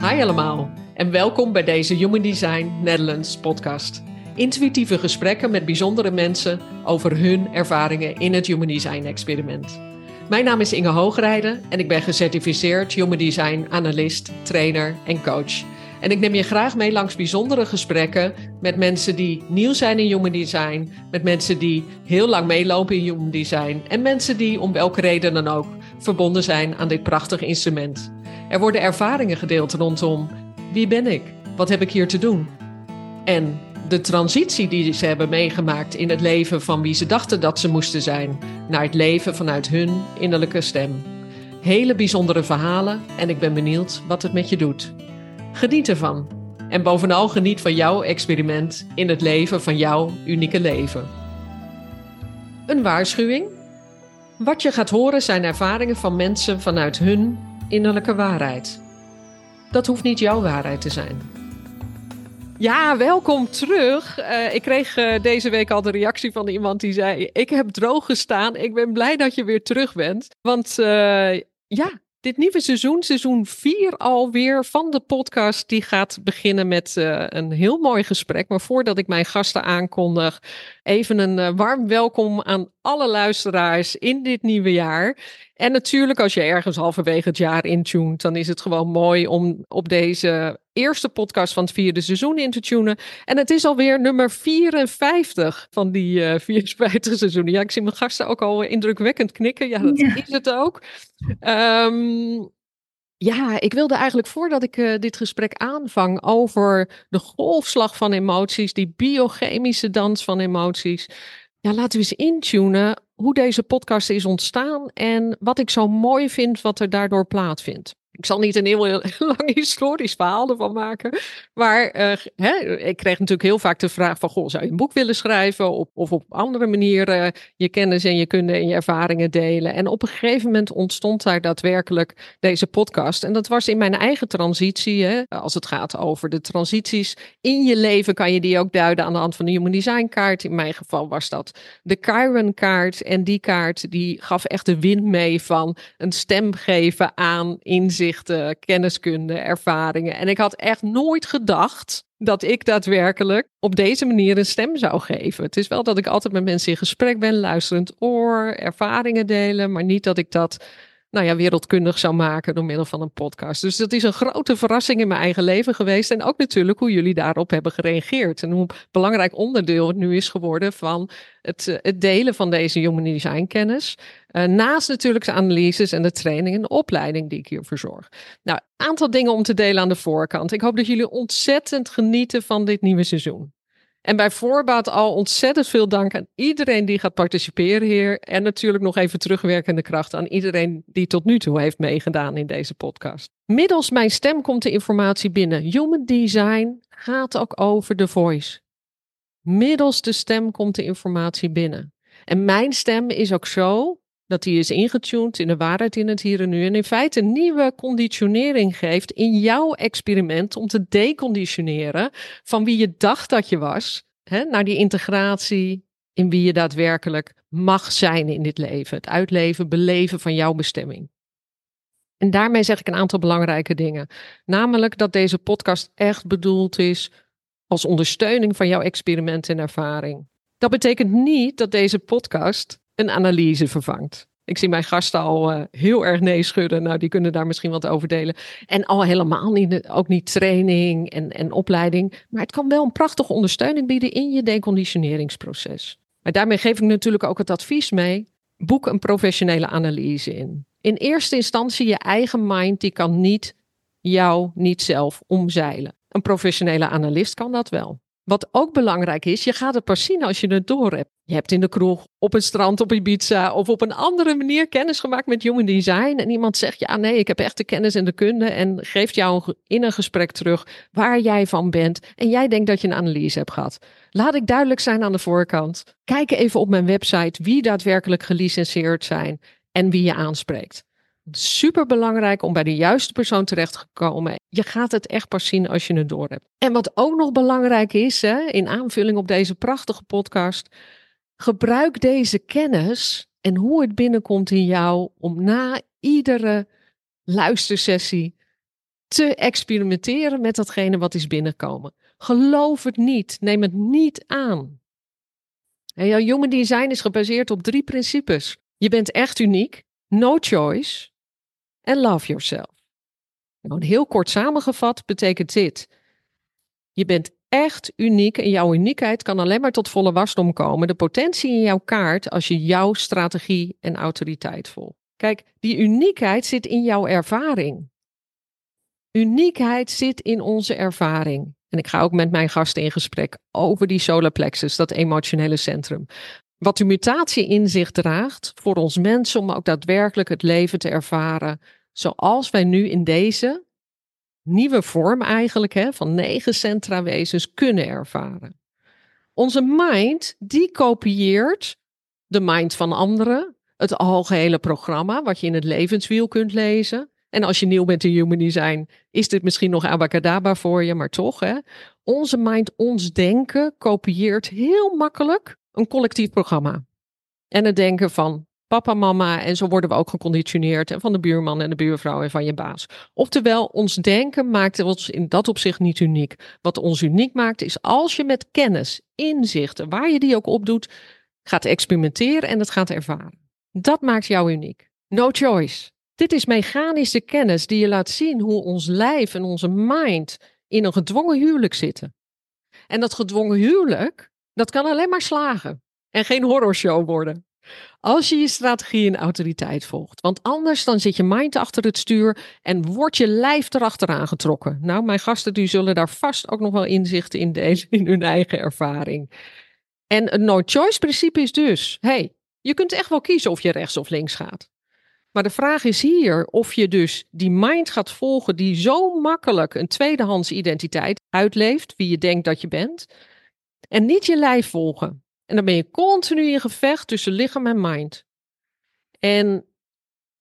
Hi allemaal en welkom bij deze Human Design Netherlands podcast. Intuïtieve gesprekken met bijzondere mensen over hun ervaringen in het Human Design experiment. Mijn naam is Inge Hoogrijden en ik ben gecertificeerd Human Design analist, trainer en coach. En ik neem je graag mee langs bijzondere gesprekken met mensen die nieuw zijn in Human Design, met mensen die heel lang meelopen in Human Design en mensen die om welke reden dan ook verbonden zijn aan dit prachtige instrument. Er worden ervaringen gedeeld rondom wie ben ik? Wat heb ik hier te doen? En de transitie die ze hebben meegemaakt in het leven van wie ze dachten dat ze moesten zijn, naar het leven vanuit hun innerlijke stem. Hele bijzondere verhalen en ik ben benieuwd wat het met je doet. Geniet ervan. En bovenal geniet van jouw experiment in het leven van jouw unieke leven. Een waarschuwing. Wat je gaat horen zijn ervaringen van mensen vanuit hun innerlijke waarheid. Dat hoeft niet jouw waarheid te zijn. Ja, welkom terug. Uh, ik kreeg uh, deze week al de reactie van iemand die zei: Ik heb droog gestaan. Ik ben blij dat je weer terug bent. Want uh, ja, dit nieuwe seizoen, seizoen 4 alweer van de podcast, die gaat beginnen met een heel mooi gesprek. Maar voordat ik mijn gasten aankondig, even een uh, warm welkom aan alle luisteraars in dit nieuwe jaar. En natuurlijk, als je ergens halverwege het jaar intunt, dan is het gewoon mooi om op deze eerste podcast van het vierde seizoen in te tunen. En het is alweer nummer 54 van die uh, 54 seizoenen. Ja, ik zie mijn gasten ook al indrukwekkend knikken. Ja, dat ja. is het ook. Um, ja, ik wilde eigenlijk voordat ik uh, dit gesprek aanvang over de golfslag van emoties, die biochemische dans van emoties. Ja, laten we eens intunen hoe deze podcast is ontstaan en wat ik zo mooi vind wat er daardoor plaatsvindt. Ik zal niet een heel, lang historisch verhaal ervan maken. Maar uh, hè, ik kreeg natuurlijk heel vaak de vraag van... Goh, zou je een boek willen schrijven? Of, of op andere manieren je kennis en je kunde en je ervaringen delen? En op een gegeven moment ontstond daar daadwerkelijk deze podcast. En dat was in mijn eigen transitie. Hè, als het gaat over de transities in je leven... kan je die ook duiden aan de hand van de Human Design kaart. In mijn geval was dat de Chiron kaart. En die kaart die gaf echt de wind mee van een stem geven aan inzicht kenniskunde, ervaringen. En ik had echt nooit gedacht dat ik daadwerkelijk op deze manier een stem zou geven. Het is wel dat ik altijd met mensen in gesprek ben, luisterend oor, ervaringen delen, maar niet dat ik dat nou ja, wereldkundig zou maken door middel van een podcast. Dus dat is een grote verrassing in mijn eigen leven geweest. En ook natuurlijk hoe jullie daarop hebben gereageerd. En hoe belangrijk onderdeel het nu is geworden van het, het delen van deze human design kennis. Uh, naast natuurlijk de analyses en de training en de opleiding die ik hier verzorg. Nou, aantal dingen om te delen aan de voorkant. Ik hoop dat jullie ontzettend genieten van dit nieuwe seizoen. En bij voorbaat al ontzettend veel dank aan iedereen die gaat participeren hier. En natuurlijk nog even terugwerkende kracht aan iedereen die tot nu toe heeft meegedaan in deze podcast. Middels mijn stem komt de informatie binnen. Human design gaat ook over de voice. Middels de stem komt de informatie binnen. En mijn stem is ook zo dat die is ingetuned in de waarheid in het hier en nu. En in feite een nieuwe conditionering geeft in jouw experiment om te deconditioneren van wie je dacht dat je was, hè, naar die integratie in wie je daadwerkelijk mag zijn in dit leven. Het uitleven, beleven van jouw bestemming. En daarmee zeg ik een aantal belangrijke dingen. Namelijk dat deze podcast echt bedoeld is als ondersteuning van jouw experiment en ervaring. Dat betekent niet dat deze podcast een analyse vervangt. Ik zie mijn gasten al uh, heel erg nee schudden. Nou, die kunnen daar misschien wat over delen. En al helemaal niet, ook niet training en, en opleiding. Maar het kan wel een prachtige ondersteuning bieden in je deconditioneringsproces. Maar daarmee geef ik natuurlijk ook het advies mee. Boek een professionele analyse in. In eerste instantie je eigen mind, die kan niet jou, niet zelf omzeilen. Een professionele analist kan dat wel. Wat ook belangrijk is, je gaat het pas zien als je het door hebt. Je hebt in de kroeg, op een strand, op Ibiza of op een andere manier kennis gemaakt met human design. En iemand zegt, ja nee, ik heb echt de kennis en de kunde. En geeft jou in een gesprek terug waar jij van bent. En jij denkt dat je een analyse hebt gehad. Laat ik duidelijk zijn aan de voorkant. Kijk even op mijn website wie daadwerkelijk gelicenseerd zijn en wie je aanspreekt. Super belangrijk om bij de juiste persoon terecht te komen. Je gaat het echt pas zien als je het door hebt. En wat ook nog belangrijk is, hè, in aanvulling op deze prachtige podcast, gebruik deze kennis en hoe het binnenkomt in jou om na iedere luistersessie te experimenteren met datgene wat is binnenkomen. Geloof het niet. Neem het niet aan. En jouw human design is gebaseerd op drie principes. Je bent echt uniek, no choice en love yourself. Nou, heel kort samengevat betekent dit. Je bent echt uniek en jouw uniekheid kan alleen maar tot volle wasdom komen. De potentie in jouw kaart als je jouw strategie en autoriteit volgt. Kijk, die uniekheid zit in jouw ervaring. Uniekheid zit in onze ervaring. En ik ga ook met mijn gasten in gesprek over die solar plexus, dat emotionele centrum. Wat de mutatie in zich draagt voor ons mensen om ook daadwerkelijk het leven te ervaren zoals wij nu in deze nieuwe vorm eigenlijk hè, van negen centra wezens kunnen ervaren. Onze mind die kopieert de mind van anderen, het algehele programma wat je in het levenswiel kunt lezen. En als je nieuw bent in Human Design, is dit misschien nog abacadabra voor je, maar toch. Hè? Onze mind, ons denken, kopieert heel makkelijk een collectief programma. En het denken van papa, mama en zo worden we ook geconditioneerd en van de buurman en de buurvrouw en van je baas. Oftewel, ons denken maakt ons in dat opzicht niet uniek. Wat ons uniek maakt is als je met kennis, inzichten, waar je die ook op doet, gaat experimenteren en het gaat ervaren. Dat maakt jou uniek. No choice. Dit is mechanische kennis die je laat zien hoe ons lijf en onze mind in een gedwongen huwelijk zitten. En dat gedwongen huwelijk, dat kan alleen maar slagen en geen horrorshow worden. Als je je strategie en autoriteit volgt. Want anders dan zit je mind achter het stuur en wordt je lijf erachteraan getrokken. Nou, mijn gasten die zullen daar vast ook nog wel inzichten in delen in hun eigen ervaring. En het no-choice principe is dus, hey, je kunt echt wel kiezen of je rechts of links gaat. Maar de vraag is hier of je dus die mind gaat volgen die zo makkelijk een tweedehands identiteit uitleeft, wie je denkt dat je bent, en niet je lijf volgen. En dan ben je continu in gevecht tussen lichaam en mind. En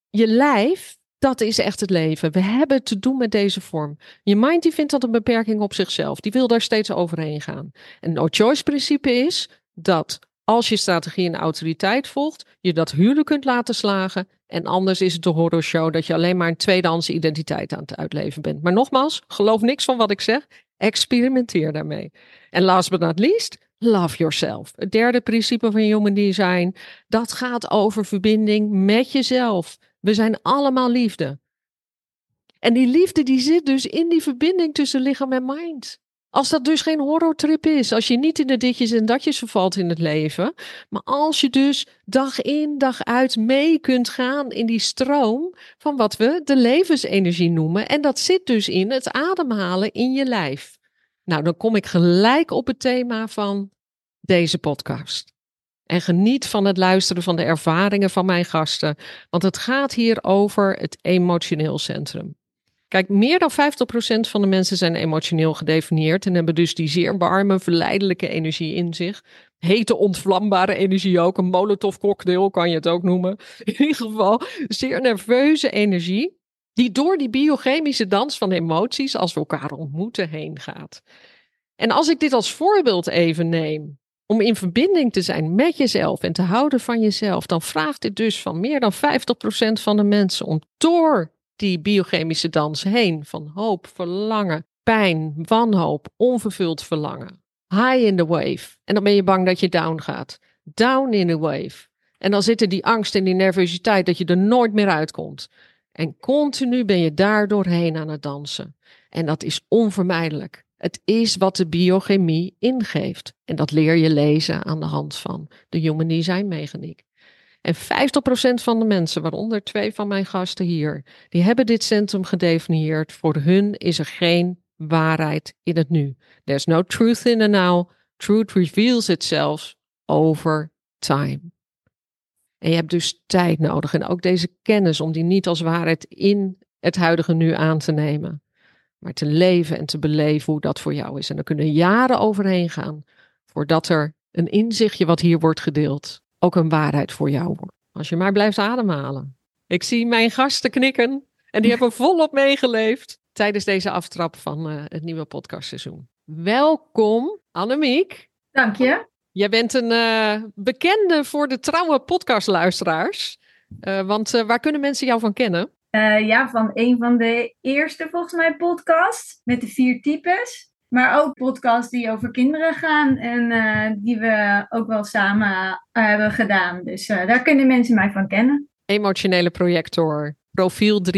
je lijf, dat is echt het leven. We hebben te doen met deze vorm. Je mind die vindt dat een beperking op zichzelf. Die wil daar steeds overheen gaan. En no-choice principe is dat als je strategie en autoriteit volgt, je dat huwelijk kunt laten slagen. En anders is het de horrorshow dat je alleen maar een tweedehands identiteit aan het uitleven bent. Maar nogmaals, geloof niks van wat ik zeg. Experimenteer daarmee. En last but not least, Love yourself. Het derde principe van Human Design, dat gaat over verbinding met jezelf. We zijn allemaal liefde. En die liefde die zit dus in die verbinding tussen lichaam en mind. Als dat dus geen horrortrip is, als je niet in de ditjes en datjes vervalt in het leven, maar als je dus dag in dag uit mee kunt gaan in die stroom van wat we de levensenergie noemen. En dat zit dus in het ademhalen in je lijf. Nou, dan kom ik gelijk op het thema van deze podcast. En geniet van het luisteren van de ervaringen van mijn gasten, want het gaat hier over het emotioneel centrum. Kijk, meer dan 50% van de mensen zijn emotioneel gedefinieerd en hebben dus die zeer warme, verleidelijke energie in zich. Hete, ontvlambare energie ook, een molotov cocktail kan je het ook noemen. In ieder geval, zeer nerveuze energie die door die biochemische dans van emoties, als we elkaar ontmoeten, heen gaat. En als ik dit als voorbeeld even neem, om in verbinding te zijn met jezelf en te houden van jezelf, dan vraagt dit dus van meer dan 50% van de mensen om door die biochemische dans heen van hoop, verlangen, pijn, wanhoop, onvervuld verlangen. High in the wave. En dan ben je bang dat je down gaat. Down in the wave. En dan zitten die angst en die nervositeit dat je er nooit meer uitkomt. En continu ben je daar doorheen aan het dansen. En dat is onvermijdelijk. Het is wat de biochemie ingeeft. En dat leer je lezen aan de hand van de Human Design mechaniek. En 50% van de mensen, waaronder twee van mijn gasten hier, die hebben dit centrum gedefinieerd. Voor hun is er geen waarheid in het nu. There's no truth in the now. Truth reveals itself over time. En je hebt dus tijd nodig en ook deze kennis om die niet als waarheid in het huidige nu aan te nemen. Maar te leven en te beleven hoe dat voor jou is. En er kunnen jaren overheen gaan voordat er een inzichtje wat hier wordt gedeeld ook een waarheid voor jou wordt. Als je maar blijft ademhalen. Ik zie mijn gasten knikken en die hebben volop meegeleefd tijdens deze aftrap van uh, het nieuwe podcastseizoen. Welkom Annemiek. Dank je. Jij bent een uh, bekende voor de trouwe podcastluisteraars. Uh, want waar kunnen mensen jou van kennen? Ja, van een van de eerste, volgens mij, podcasts met de vier types. Maar ook podcasts die over kinderen gaan en die we ook wel samen hebben gedaan. Dus daar kunnen mensen mij van kennen. Emotionele projector, profiel 3.5.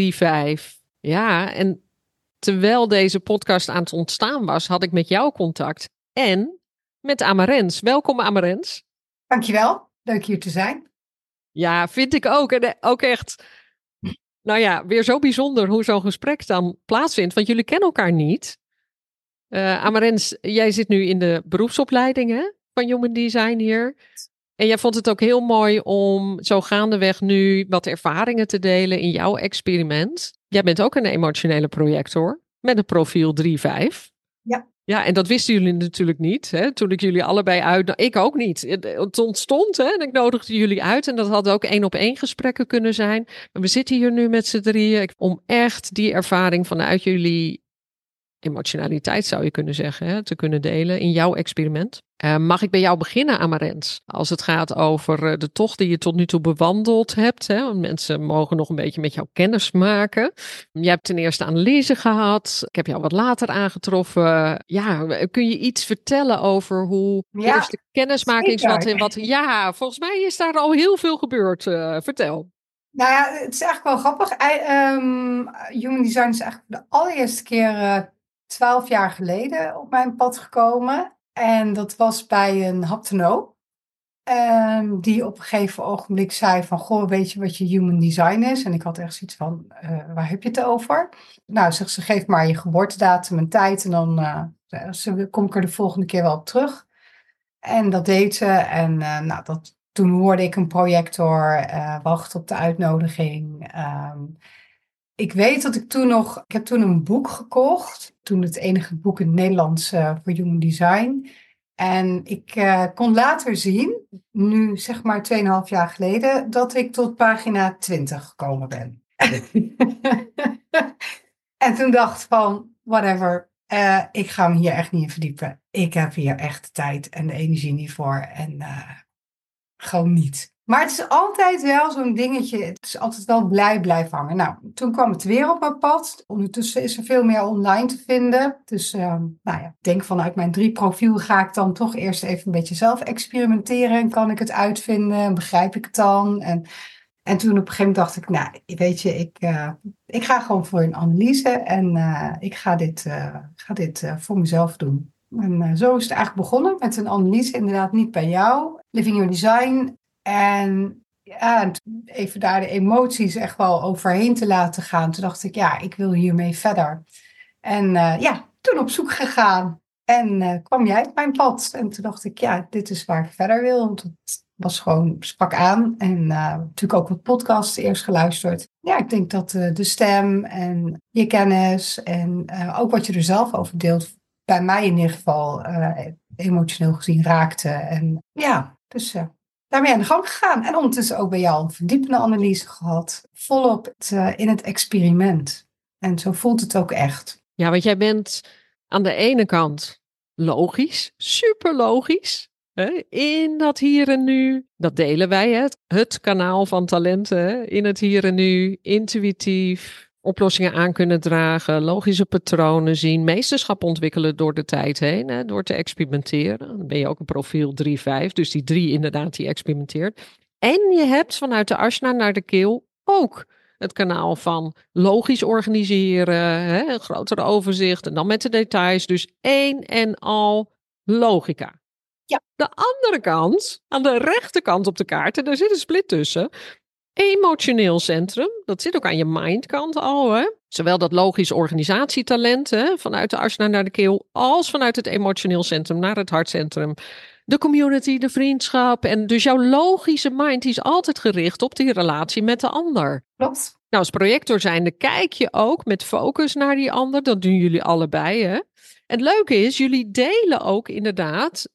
Ja, en terwijl deze podcast aan het ontstaan was, had ik met jou contact. En met Amarens. Welkom Amarens. Dankjewel, leuk hier te zijn. Ja, vind ik ook. En ook echt, nou ja, weer zo bijzonder hoe zo'n gesprek dan plaatsvindt. Want jullie kennen elkaar niet. Uh, Amarens, jij zit nu in de beroepsopleiding hè, van Human Design hier. En jij vond het ook heel mooi om zo gaandeweg nu wat ervaringen te delen in jouw experiment. Jij bent ook een emotionele projector met een profiel 3-5. Ja. En dat wisten jullie natuurlijk niet. Hè? Toen ik jullie allebei uit. Ik ook niet. Het ontstond hè? en ik nodigde jullie uit. En dat had ook één op één gesprekken kunnen zijn. Maar we zitten hier nu met z'n drieën om echt die ervaring vanuit jullie emotionaliteit, zou je kunnen zeggen, hè, te kunnen delen in jouw experiment. Uh, mag ik bij jou beginnen, Amarens? Als het gaat over uh, de tocht die je tot nu toe bewandeld hebt. Hè? Want mensen mogen nog een beetje met jou kennis maken. Je hebt ten eerste analyse gehad. Ik heb jou wat later aangetroffen. Ja, kun je iets vertellen over hoe ja, eerste kennismaking is? Wat, wat, ja, volgens mij is daar al heel veel gebeurd. Uh, vertel. Nou ja, het is eigenlijk wel grappig. I, um, Human Design is eigenlijk de allereerste keer twaalf jaar geleden op mijn pad gekomen. En dat was bij een haptono. Um, die op een gegeven ogenblik zei van, goh, weet je wat je human design is? En ik had echt zoiets van, uh, waar heb je het over? Nou, zegt ze, geef maar je geboortedatum en tijd en dan uh, kom ik er de volgende keer wel op terug. En dat deed ze en nou, dat, toen hoorde ik een projector, wacht op de uitnodiging. Um, ik weet dat ik toen nog, ik heb toen een boek gekocht. Toen het enige boek in het Nederlands uh, voor Human Design. En ik uh, kon later zien, nu zeg maar 2,5 jaar geleden, dat ik tot pagina 20 gekomen ben. en toen dacht van, whatever, uh, ik ga me hier echt niet in verdiepen. Ik heb hier echt de tijd en de energie niet voor. En gewoon niet. Maar het is altijd wel zo'n dingetje. Het is altijd wel blij blijven hangen. Nou, toen kwam het weer op mijn pad. Ondertussen is er veel meer online te vinden. Dus uh, nou ja, ik denk vanuit mijn drie profiel ga ik dan toch eerst even een beetje zelf experimenteren. En kan ik het uitvinden? En begrijp ik het dan? En, en toen op een gegeven moment dacht ik, nou, weet je, ik, uh, ik ga gewoon voor een analyse. En uh, ik ga dit, uh, ga dit voor mezelf doen. En zo is het eigenlijk begonnen met een analyse, inderdaad niet bij jou. Living Your Design en ja, even daar de emoties echt wel overheen te laten gaan. Toen dacht ik, ja, ik wil hiermee verder. En uh, ja, toen op zoek gegaan. En uh, kwam jij op mijn pad. En toen dacht ik, ja, dit is waar ik verder wil. Want het was gewoon, sprak aan. En uh, natuurlijk ook wat podcasts eerst geluisterd. Ja, ik denk dat de stem en je kennis en ook wat je er zelf over deelt, bij mij in ieder geval emotioneel gezien raakte. En ja, dus daarmee aan de gang gegaan. En ondertussen ook bij jou een verdiepende analyse gehad. Volop uh, in het experiment. En zo voelt het ook echt. Ja, want jij bent aan de ene kant logisch, super logisch. Hè? In dat hier en nu, dat delen wij, het, het kanaal van talenten. In het hier en nu, intuïtief, oplossingen aan kunnen dragen, logische patronen zien, meesterschap ontwikkelen door de tijd heen, hè, door te experimenteren. Dan ben je ook een profiel 3-5, dus die 3 inderdaad die experimenteert. En je hebt vanuit de asna naar de keel ook het kanaal van logisch organiseren, hè, een groter overzicht en dan met de details. Dus één en al logica. Ja. De andere kant, aan de rechterkant op de kaart, en daar zit een split tussen, emotioneel centrum. Dat zit ook aan je mindkant al. Hè? Zowel dat logisch organisatietalent hè, vanuit de arsena naar de keel, als vanuit het emotioneel centrum naar het hartcentrum. De community, de vriendschap. En dus jouw logische mind die is altijd gericht op die relatie met de ander. Klopt. Nou, als projector zijnde kijk je ook met focus naar die ander. Dat doen jullie allebei. Hè? En het leuke is, jullie delen ook inderdaad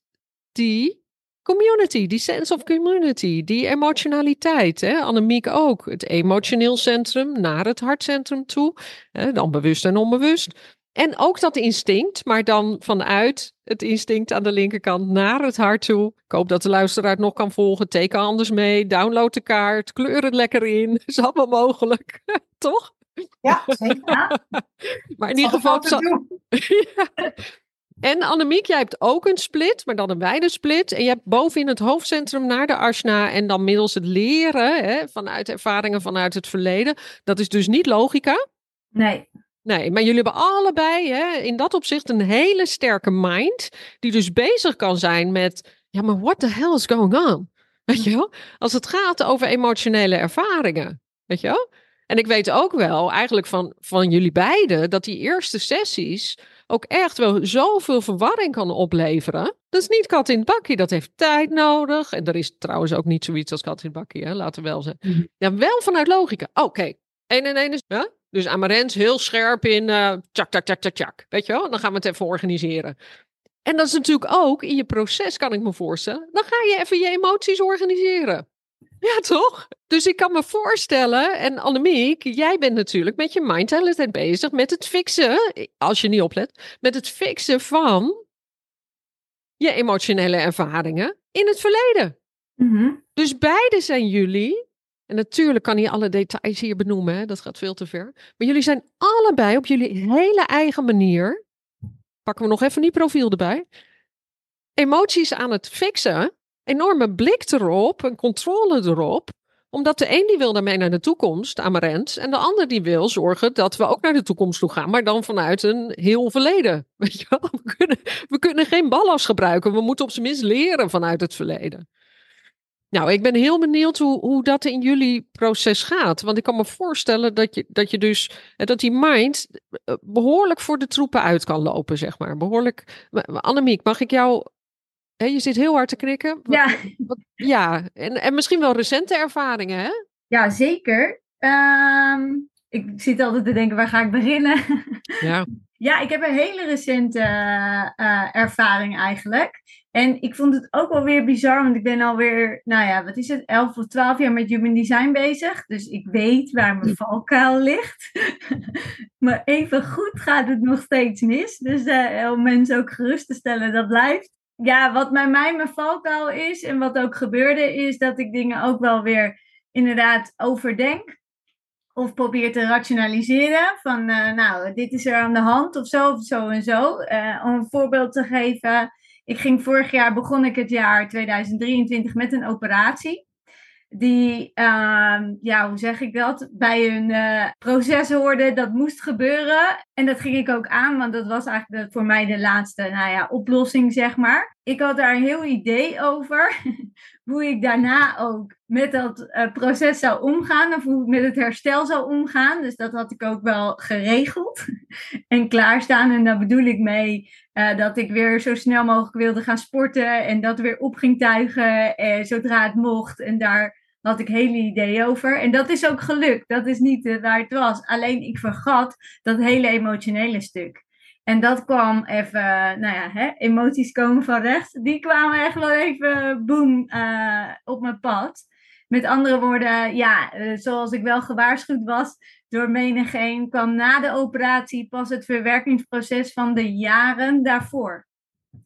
die community, die sense of community, die emotionaliteit. Hè? Annemiek ook. Het emotioneel centrum naar het hartcentrum toe. Hè? Dan bewust en onbewust. En ook dat instinct, maar dan vanuit het instinct aan de linkerkant naar het hart toe. Ik hoop dat de luisteraar het nog kan volgen. Teken anders mee, download de kaart, kleur het lekker in. Is allemaal mogelijk, toch? Ja, zeker. maar in ieder geval... ja. En Annemiek, jij hebt ook een split, maar dan een wijde split. En je hebt bovenin het hoofdcentrum naar de Ashna. En dan middels het leren hè, vanuit ervaringen vanuit het verleden. Dat is dus niet logica. Nee. Nee, maar jullie hebben allebei hè, in dat opzicht een hele sterke mind. Die dus bezig kan zijn met, ja, maar what the hell is going on? Weet je wel? Als het gaat over emotionele ervaringen. Weet je wel? En ik weet ook wel, eigenlijk van, van jullie beiden, dat die eerste sessies ook echt wel zoveel verwarring kan opleveren. Dat is niet kat in het bakje, dat heeft tijd nodig. En er is trouwens ook niet zoiets als kat in het bakje, hè? laten we wel zeggen. Mhm. Ja, wel vanuit logica. Oké, okay. 1 en 1 is... Ja? Dus Amarens heel scherp in uh, tjak, tjak, tjak, tjak, tjak. Weet je wel? Dan gaan we het even organiseren. En dat is natuurlijk ook in je proces, kan ik me voorstellen. Dan ga je even je emoties organiseren. Ja, toch? Dus ik kan me voorstellen, en Annemiek, jij bent natuurlijk met je mind tijd bezig met het fixen, als je niet oplet, met het fixen van je emotionele ervaringen in het verleden. Mm Dus beide zijn jullie, en natuurlijk kan hij alle details hier benoemen, hè, dat gaat veel te ver, maar jullie zijn allebei op jullie hele eigen manier, pakken we nog even die profiel erbij, emoties aan het fixen enorme blik erop, een controle erop omdat de een die wil daarmee naar de toekomst, Amarant, en de ander die wil zorgen dat we ook naar de toekomst toe gaan, maar dan vanuit een heel verleden. Weet je wel? We, kunnen, we kunnen geen ballast gebruiken, we moeten op zijn minst leren vanuit het verleden. Nou, ik ben heel benieuwd hoe, hoe dat in jullie proces gaat. Want ik kan me voorstellen dat je, dat je dus, dat die mind eh, behoorlijk voor de troepen uit kan lopen, zeg maar. Behoorlijk. Annemiek, mag ik jou je zit heel hard te knikken. ja. ja, en, en misschien wel recente ervaringen, hè? Ja, zeker. Ehm, ik zit altijd te denken, waar ga ik beginnen? Ja, ja ik heb een hele recente uh, ervaring eigenlijk. En ik vond het ook wel weer bizar, want ik ben alweer, nou ja, wat is het, 11 of 12 jaar met human design bezig. Dus ik weet waar mijn valkuil ligt. maar even goed gaat het nog steeds mis. Dus uh, om mensen ook gerust te stellen, dat blijft ja, wat bij mij mijn valkuil is en wat ook gebeurde, is dat ik dingen ook wel weer inderdaad overdenk. Of probeer te rationaliseren van, uh, nou, dit is er aan de hand of zo, of zo en zo. Uh, om een voorbeeld te geven. Ik ging vorig jaar, begon ik het jaar 2023 met een operatie die, uh, ja, hoe zeg ik dat, bij hun uh, proces hoorden. Dat moest gebeuren. En dat ging ik ook aan, want dat was eigenlijk voor mij de laatste nou ja, oplossing, zeg maar. Ik had daar een heel idee over. hoe ik daarna ook met dat uh, proces zou omgaan. Of hoe ik met het herstel zou omgaan. Dus dat had ik ook wel geregeld en klaarstaan. En daar bedoel ik mee uh, dat ik weer zo snel mogelijk wilde gaan sporten. En dat weer op ging tuigen zodra het mocht. En daar had ik hele ideeën over. En dat is ook gelukt. Dat is niet uh, waar het was. Alleen ik vergat dat hele emotionele stuk. En dat kwam even, nou ja, hè, emoties komen van rechts. Die kwamen echt wel even, boem, uh, op mijn pad. Met andere woorden, ja, uh, zoals ik wel gewaarschuwd was door menigeen, kwam na de operatie pas het verwerkingsproces van de jaren daarvoor.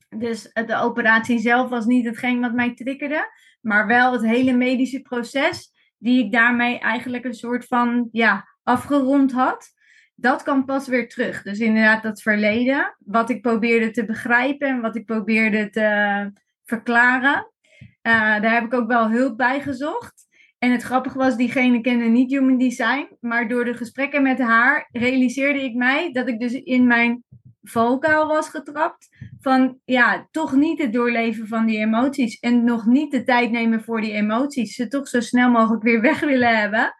Dus de operatie zelf was niet hetgeen wat mij triggerde, maar wel het hele medische proces, die ik daarmee eigenlijk een soort van ja, afgerond had. Dat kan pas weer terug. Dus inderdaad, dat verleden, wat ik probeerde te begrijpen en wat ik probeerde te verklaren. Uh, daar heb ik ook wel hulp bij gezocht. En het grappige was, diegene kende niet Human Design. Maar door de gesprekken met haar realiseerde ik mij dat ik dus in mijn valkuil was getrapt. Van ja, toch niet het doorleven van die emoties. En nog niet de tijd nemen voor die emoties. Ze toch zo snel mogelijk weer weg willen hebben.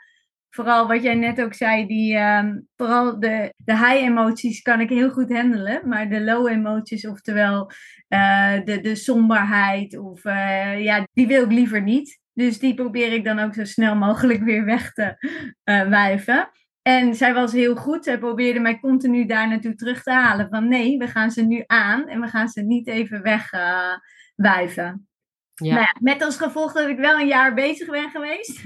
Vooral wat jij net ook zei, die, um, vooral de, de high emoties kan ik heel goed handelen. Maar de low emoties, oftewel uh, de, de somberheid, of, uh, ja, die wil ik liever niet. Dus die probeer ik dan ook zo snel mogelijk weer weg te uh, wuiven. En zij was heel goed. Zij probeerde mij continu daar naartoe terug te halen. Van nee, we gaan ze nu aan en we gaan ze niet even wegwuiven. Nou ja, met als gevolg dat ik wel een jaar bezig ben geweest.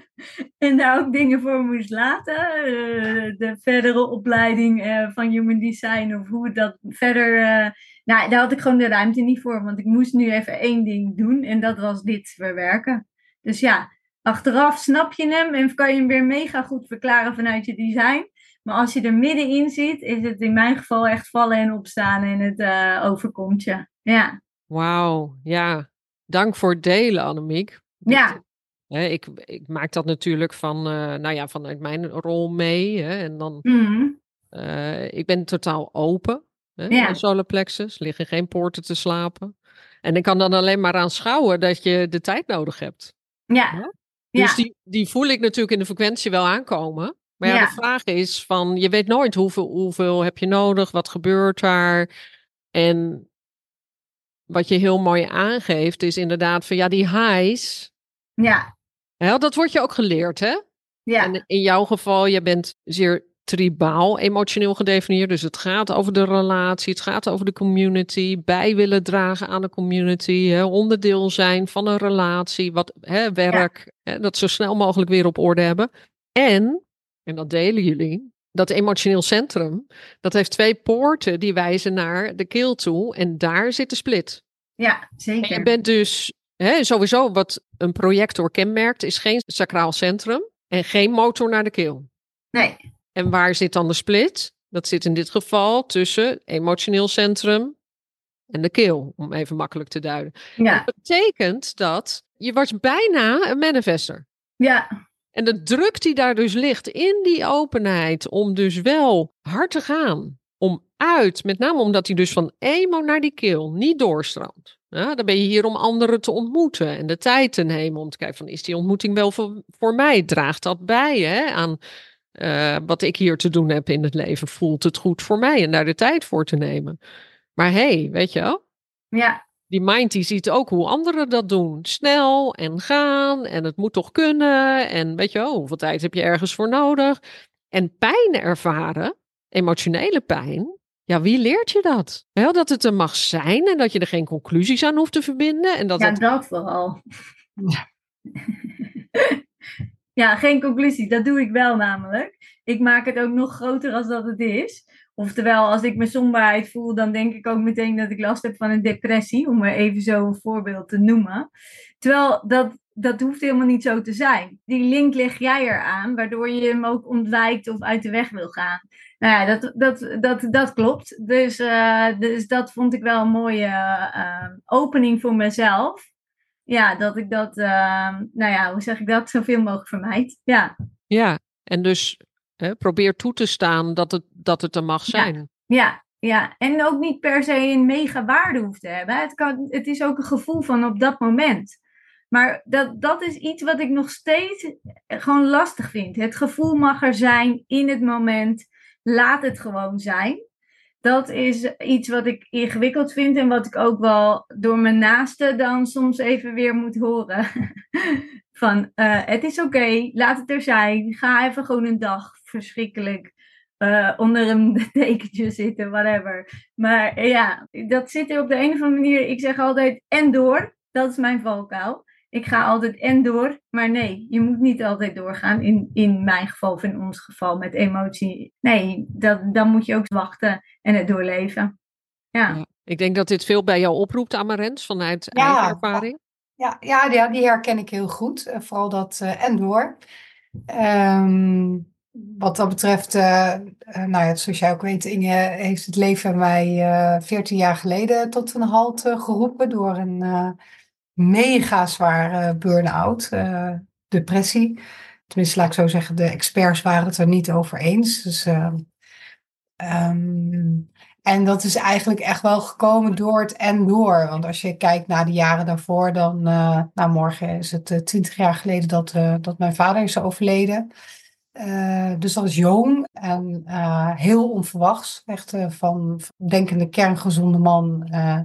en daar ook dingen voor moest laten. Uh, de verdere opleiding uh, van Human Design of hoe dat verder. Uh, nou, daar had ik gewoon de ruimte niet voor. Want ik moest nu even één ding doen. En dat was dit verwerken. Dus ja, achteraf snap je hem en kan je hem weer mega goed verklaren vanuit je design. Maar als je er middenin zit, is het in mijn geval echt vallen en opstaan en het overkomt je. Ja. Wauw, ja. Dank voor het delen, Annemiek. Ja. Hè, ik, ik maak dat natuurlijk van, uh, nou ja, vanuit mijn rol mee. Hè, en dan, mm. uh, ik ben totaal open. Hè, Ja. solar plexus, liggen geen poorten te slapen. En ik kan dan alleen maar aanschouwen dat je de tijd nodig hebt. Ja. Dus Ja. die, die voel ik natuurlijk in de frequentie wel aankomen. Maar ja, Ja. de vraag is van, je weet nooit hoeveel, hoeveel heb je nodig, wat gebeurt daar. En wat je heel mooi aangeeft is inderdaad van, ja, die highs, Ja. hè, dat wordt je ook geleerd, hè? Ja. En in jouw geval, je bent zeer tribaal emotioneel gedefinieerd. Dus het gaat over de relatie, het gaat over de community, bij willen dragen aan de community, hè, onderdeel zijn van een relatie, wat, hè, werk, hè, dat zo snel mogelijk weer op orde hebben. En, en dat delen jullie, dat emotioneel centrum, dat heeft twee poorten die wijzen naar de keel toe en daar zit de split. Ja, En zeker. je bent dus hè, sowieso wat een projector kenmerkt, is geen sacraal centrum en geen motor naar de keel. Nee. En waar zit dan de split? Dat zit in dit geval tussen emotioneel centrum en de keel, om even makkelijk te duiden. Ja. Dat betekent dat je was bijna een manifester. Ja. En de druk die daar dus ligt in die openheid om dus wel hard te gaan, om uit, met name omdat hij dus van emo naar die keel niet doorstroomt. Ja, dan ben je hier om anderen te ontmoeten en de tijd te nemen om te kijken van is die ontmoeting wel voor, voor mij? Draagt dat bij hè, aan eh, wat ik hier te doen heb in het leven? Voelt het goed voor mij en daar de tijd voor te nemen? Maar hey, weet je wel? Ja. Die mind die ziet ook hoe anderen dat doen. Snel en gaan en het moet toch kunnen. En weet je wel, hoeveel tijd heb je ergens voor nodig? En pijn ervaren, emotionele pijn. Ja, wie leert je dat? Wel dat het er mag zijn en dat je er geen conclusies aan hoeft te verbinden. En dat Ja, het dat vooral. Ja. ja, geen conclusie. Dat doe ik wel namelijk. Ik maak het ook nog groter als dat het is. Oftewel, als ik me somberheid voel, dan denk ik ook meteen dat ik last heb van een depressie. Om maar even zo een voorbeeld te noemen. Terwijl dat, dat hoeft helemaal niet zo te zijn. Die link leg jij eraan, waardoor je hem ook ontwijkt of uit de weg wil gaan. Nou ja, dat, dat, dat, dat klopt. Dus, eh, dus dat vond ik wel een mooie eh, opening voor mezelf. Ja, dat ik dat, eh, nou ja, hoe zeg ik dat, zoveel mogelijk vermijd. Ja, Ja, en dus hè, probeer toe te staan dat het, dat het er mag Ja. zijn. ja, ja. En ook niet per se een mega waarde hoeft te hebben. Het, kan, het is ook een gevoel van op dat moment. Maar dat, dat is iets wat ik nog steeds gewoon lastig vind. Het gevoel mag er zijn in het moment. Laat het gewoon zijn. Dat is iets wat ik ingewikkeld vind en wat ik ook wel door mijn naasten dan soms even weer moet horen. Van eh, het is oké, laat het er zijn. Ga even gewoon een dag verschrikkelijk eh, onder een dekentje zitten, whatever. Maar ja, dat zit er op de een of andere manier. Ik zeg altijd en door. Dat is mijn valkuil. Ik ga altijd en door. Maar nee, je moet niet altijd doorgaan. In, in mijn geval of in ons geval met emotie. Nee, dat, dan moet je ook wachten en het doorleven. Ja, Ja. Ik denk dat dit veel bij jou oproept, Amarens, vanuit Ja. eigen ervaring. Ja, ja, die, die herken ik heel goed. Eh, vooral dat eh, en door. Ehm, wat dat betreft, eh, nou ja, zoals jij ook weet, Inge heeft het leven mij eh 14 jaar geleden tot een halt geroepen door een eh, mega zware burn-out, eh, depressie. Tenminste, laat ik zo zeggen, de experts waren het er niet over eens. Dus, eh, ehm, en dat is eigenlijk echt wel gekomen door het en door. Want als je kijkt naar de jaren daarvoor, dan, eh, nou morgen is het twintig jaar geleden dat, eh, dat mijn vader is overleden. Eh, dus dat is jong en eh, heel onverwachts. Echt eh, van denkende kerngezonde man eh,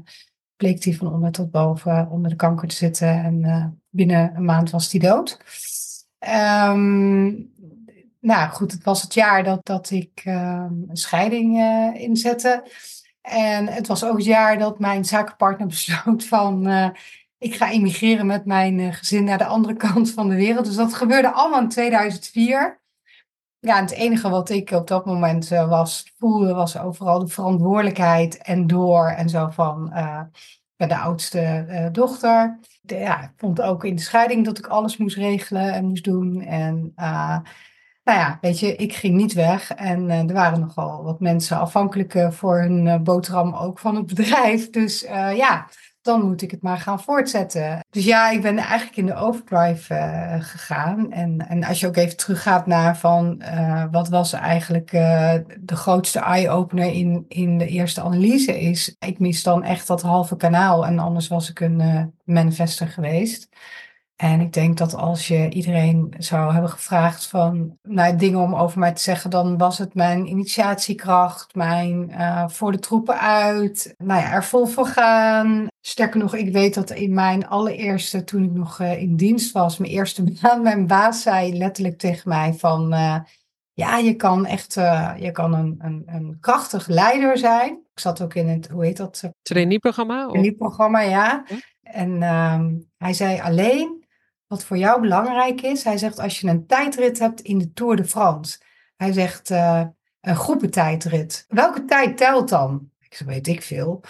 bleek hij van onder tot boven onder de kanker te zitten. En eh, binnen een maand was hij dood. Ehm, nou goed, het was het jaar dat, dat ik ehm, een scheiding eh, inzette. En het was ook het jaar dat mijn zakenpartner besloot van... eh, ik ga emigreren met mijn gezin naar de andere kant van de wereld. Dus dat gebeurde allemaal in 2004. Ja, het enige wat ik op dat moment was, voelde, was overal de verantwoordelijkheid en door en zo van bij de oudste dochter. ja, ik vond ook in de scheiding dat ik alles moest regelen en moest doen. En nou ja, weet je, ik ging niet weg. En uh, er waren nogal wat mensen afhankelijk uh, voor hun uh, boterham ook van het bedrijf. Dus ja, dan moet ik het maar gaan voortzetten. Dus ja, ik ben eigenlijk in de overdrive gegaan. En, en als je ook even teruggaat naar van wat was eigenlijk de grootste eye-opener in, in de eerste analyse is, ik mis dan echt dat halve kanaal en anders was ik een manifester geweest. En ik denk dat als je iedereen zou hebben gevraagd van nou, dingen om over mij te zeggen, dan was het mijn initiatiekracht, mijn uh, voor de troepen uit, nou ja, er vol voor gaan. Sterker nog, ik weet dat in mijn allereerste, toen ik nog uh, in dienst was, mijn eerste baan, mijn baas zei letterlijk tegen mij van, uh, ja, je kan echt, je kan een, een, een krachtig leider zijn. Ik zat ook in het, hoe heet dat? Trainee-programma? Trainee-programma, ja. En ehm, hij zei alleen, wat voor jou belangrijk is. Hij zegt als je een tijdrit hebt in de Tour de France. Hij zegt uh, een groepentijdrit. Welke tijd telt dan? Ik zeg, weet ik veel.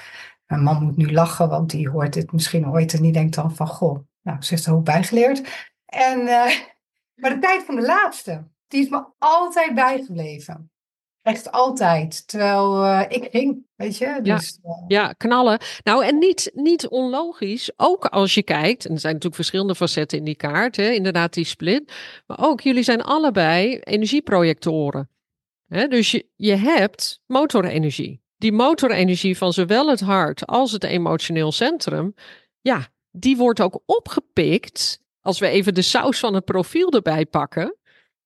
Mijn man moet nu lachen, want die hoort dit misschien ooit en die denkt dan van, goh, nou, ze heeft er ook bijgeleerd. En, uh, maar de tijd van de laatste, die is me altijd bijgebleven. Echt altijd. Terwijl uh, ik ging, weet je. Dus, ja, uh... ja, knallen. Nou, en niet, niet onlogisch. Ook als je kijkt, en er zijn natuurlijk verschillende facetten in die kaart, hè, inderdaad die split. Maar ook, jullie zijn allebei energieprojectoren. Hè, dus je, je hebt motorenergie. Die motorenergie van zowel het hart als het emotioneel centrum, ja, die wordt ook opgepikt. Als we even de saus van het profiel erbij pakken,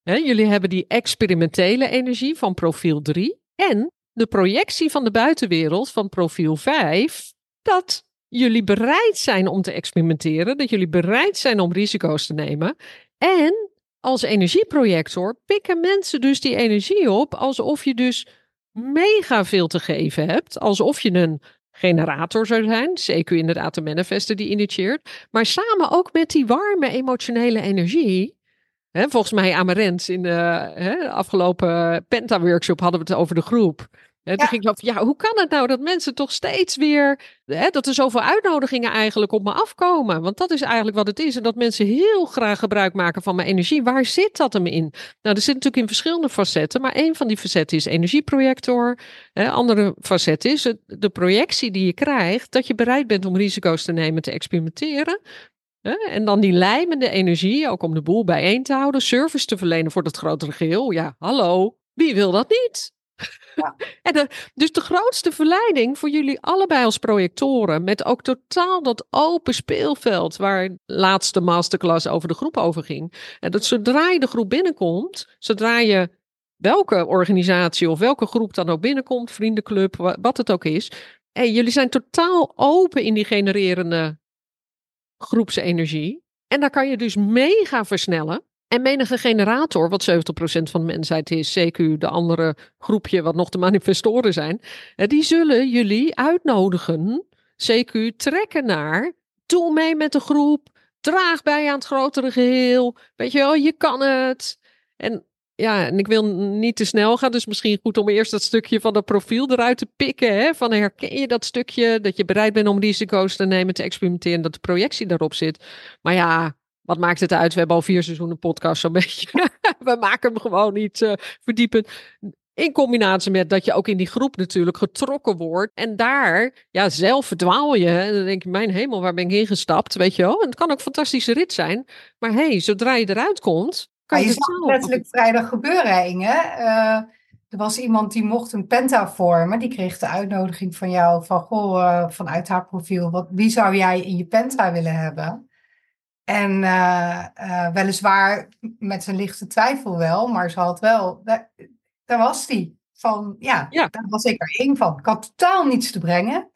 jullie hebben die experimentele energie van profiel 3 en de projectie van de buitenwereld van profiel 5. Dat jullie bereid zijn om te experimenteren, dat jullie bereid zijn om risico's te nemen. En als energieprojector pikken mensen dus die energie op alsof je dus mega veel te geven hebt. Alsof je een generator zou zijn. CQ inderdaad de manifester die initieert. Maar samen ook met die warme emotionele energie volgens mij Amarent in de afgelopen Penta-workshop hadden we het over de groep. En toen ging ik af, ja, hoe kan het nou dat mensen toch steeds weer, dat er zoveel uitnodigingen eigenlijk op me afkomen? Want dat is eigenlijk wat het is. En dat mensen heel graag gebruik maken van mijn energie. Waar zit dat hem in? Nou, er zit natuurlijk in verschillende facetten, maar een van die facetten is energieprojector. Hè, andere facet is de projectie die je krijgt, dat je bereid bent om risico's te nemen, te experimenteren. En dan die lijmende energie, ook om de boel bijeen te houden, service te verlenen voor dat grotere geheel. Ja, hallo, wie wil dat niet? Ja. en dus de grootste verleiding voor jullie allebei als projectoren, met ook totaal dat open speelveld waar laatste masterclass over de groep over ging. En dat zodra je de groep binnenkomt, zodra je welke organisatie of welke groep dan ook binnenkomt, vriendenclub, wat het ook is, en jullie zijn totaal open in die genererende groepsenergie. En daar kan je dus mega versnellen. En menige generator, wat 70% van de mensheid is, CQ, de andere groepje wat nog de manifestoren zijn, die zullen jullie uitnodigen, CQ, trekken naar, doe mee met de groep, draag bij aan het grotere geheel, weet je wel, je kan het. En ja, en ik wil niet te snel gaan, dus misschien goed om eerst dat stukje van dat profiel eruit te pikken. Hè? Van herken je dat stukje, dat je bereid bent om risico's te nemen, te experimenteren, dat de projectie daarop zit. Maar ja, wat maakt het uit? We hebben al vier seizoenen podcast zo'n beetje. We maken hem gewoon niet uh, verdiepend. In combinatie met dat je ook in die groep natuurlijk getrokken wordt. En daar, ja, zelf verdwaal je. En dan denk je, mijn hemel, waar ben ik ingestapt? Weet je wel? En het kan ook een fantastische rit zijn. Maar hé, hey, zodra je eruit komt, kan je, zag letterlijk vrijdag gebeuren, Inge. Uh, er was iemand die mocht een penta vormen. Die kreeg de uitnodiging van jou van, goh, uh, vanuit haar profiel. Wat, wie zou jij in je penta willen hebben? En uh, weliswaar met een lichte twijfel wel, maar ze had wel, daar, daar was die. Van, ja, ja, daar was ik er één van. Ik had totaal niets te brengen.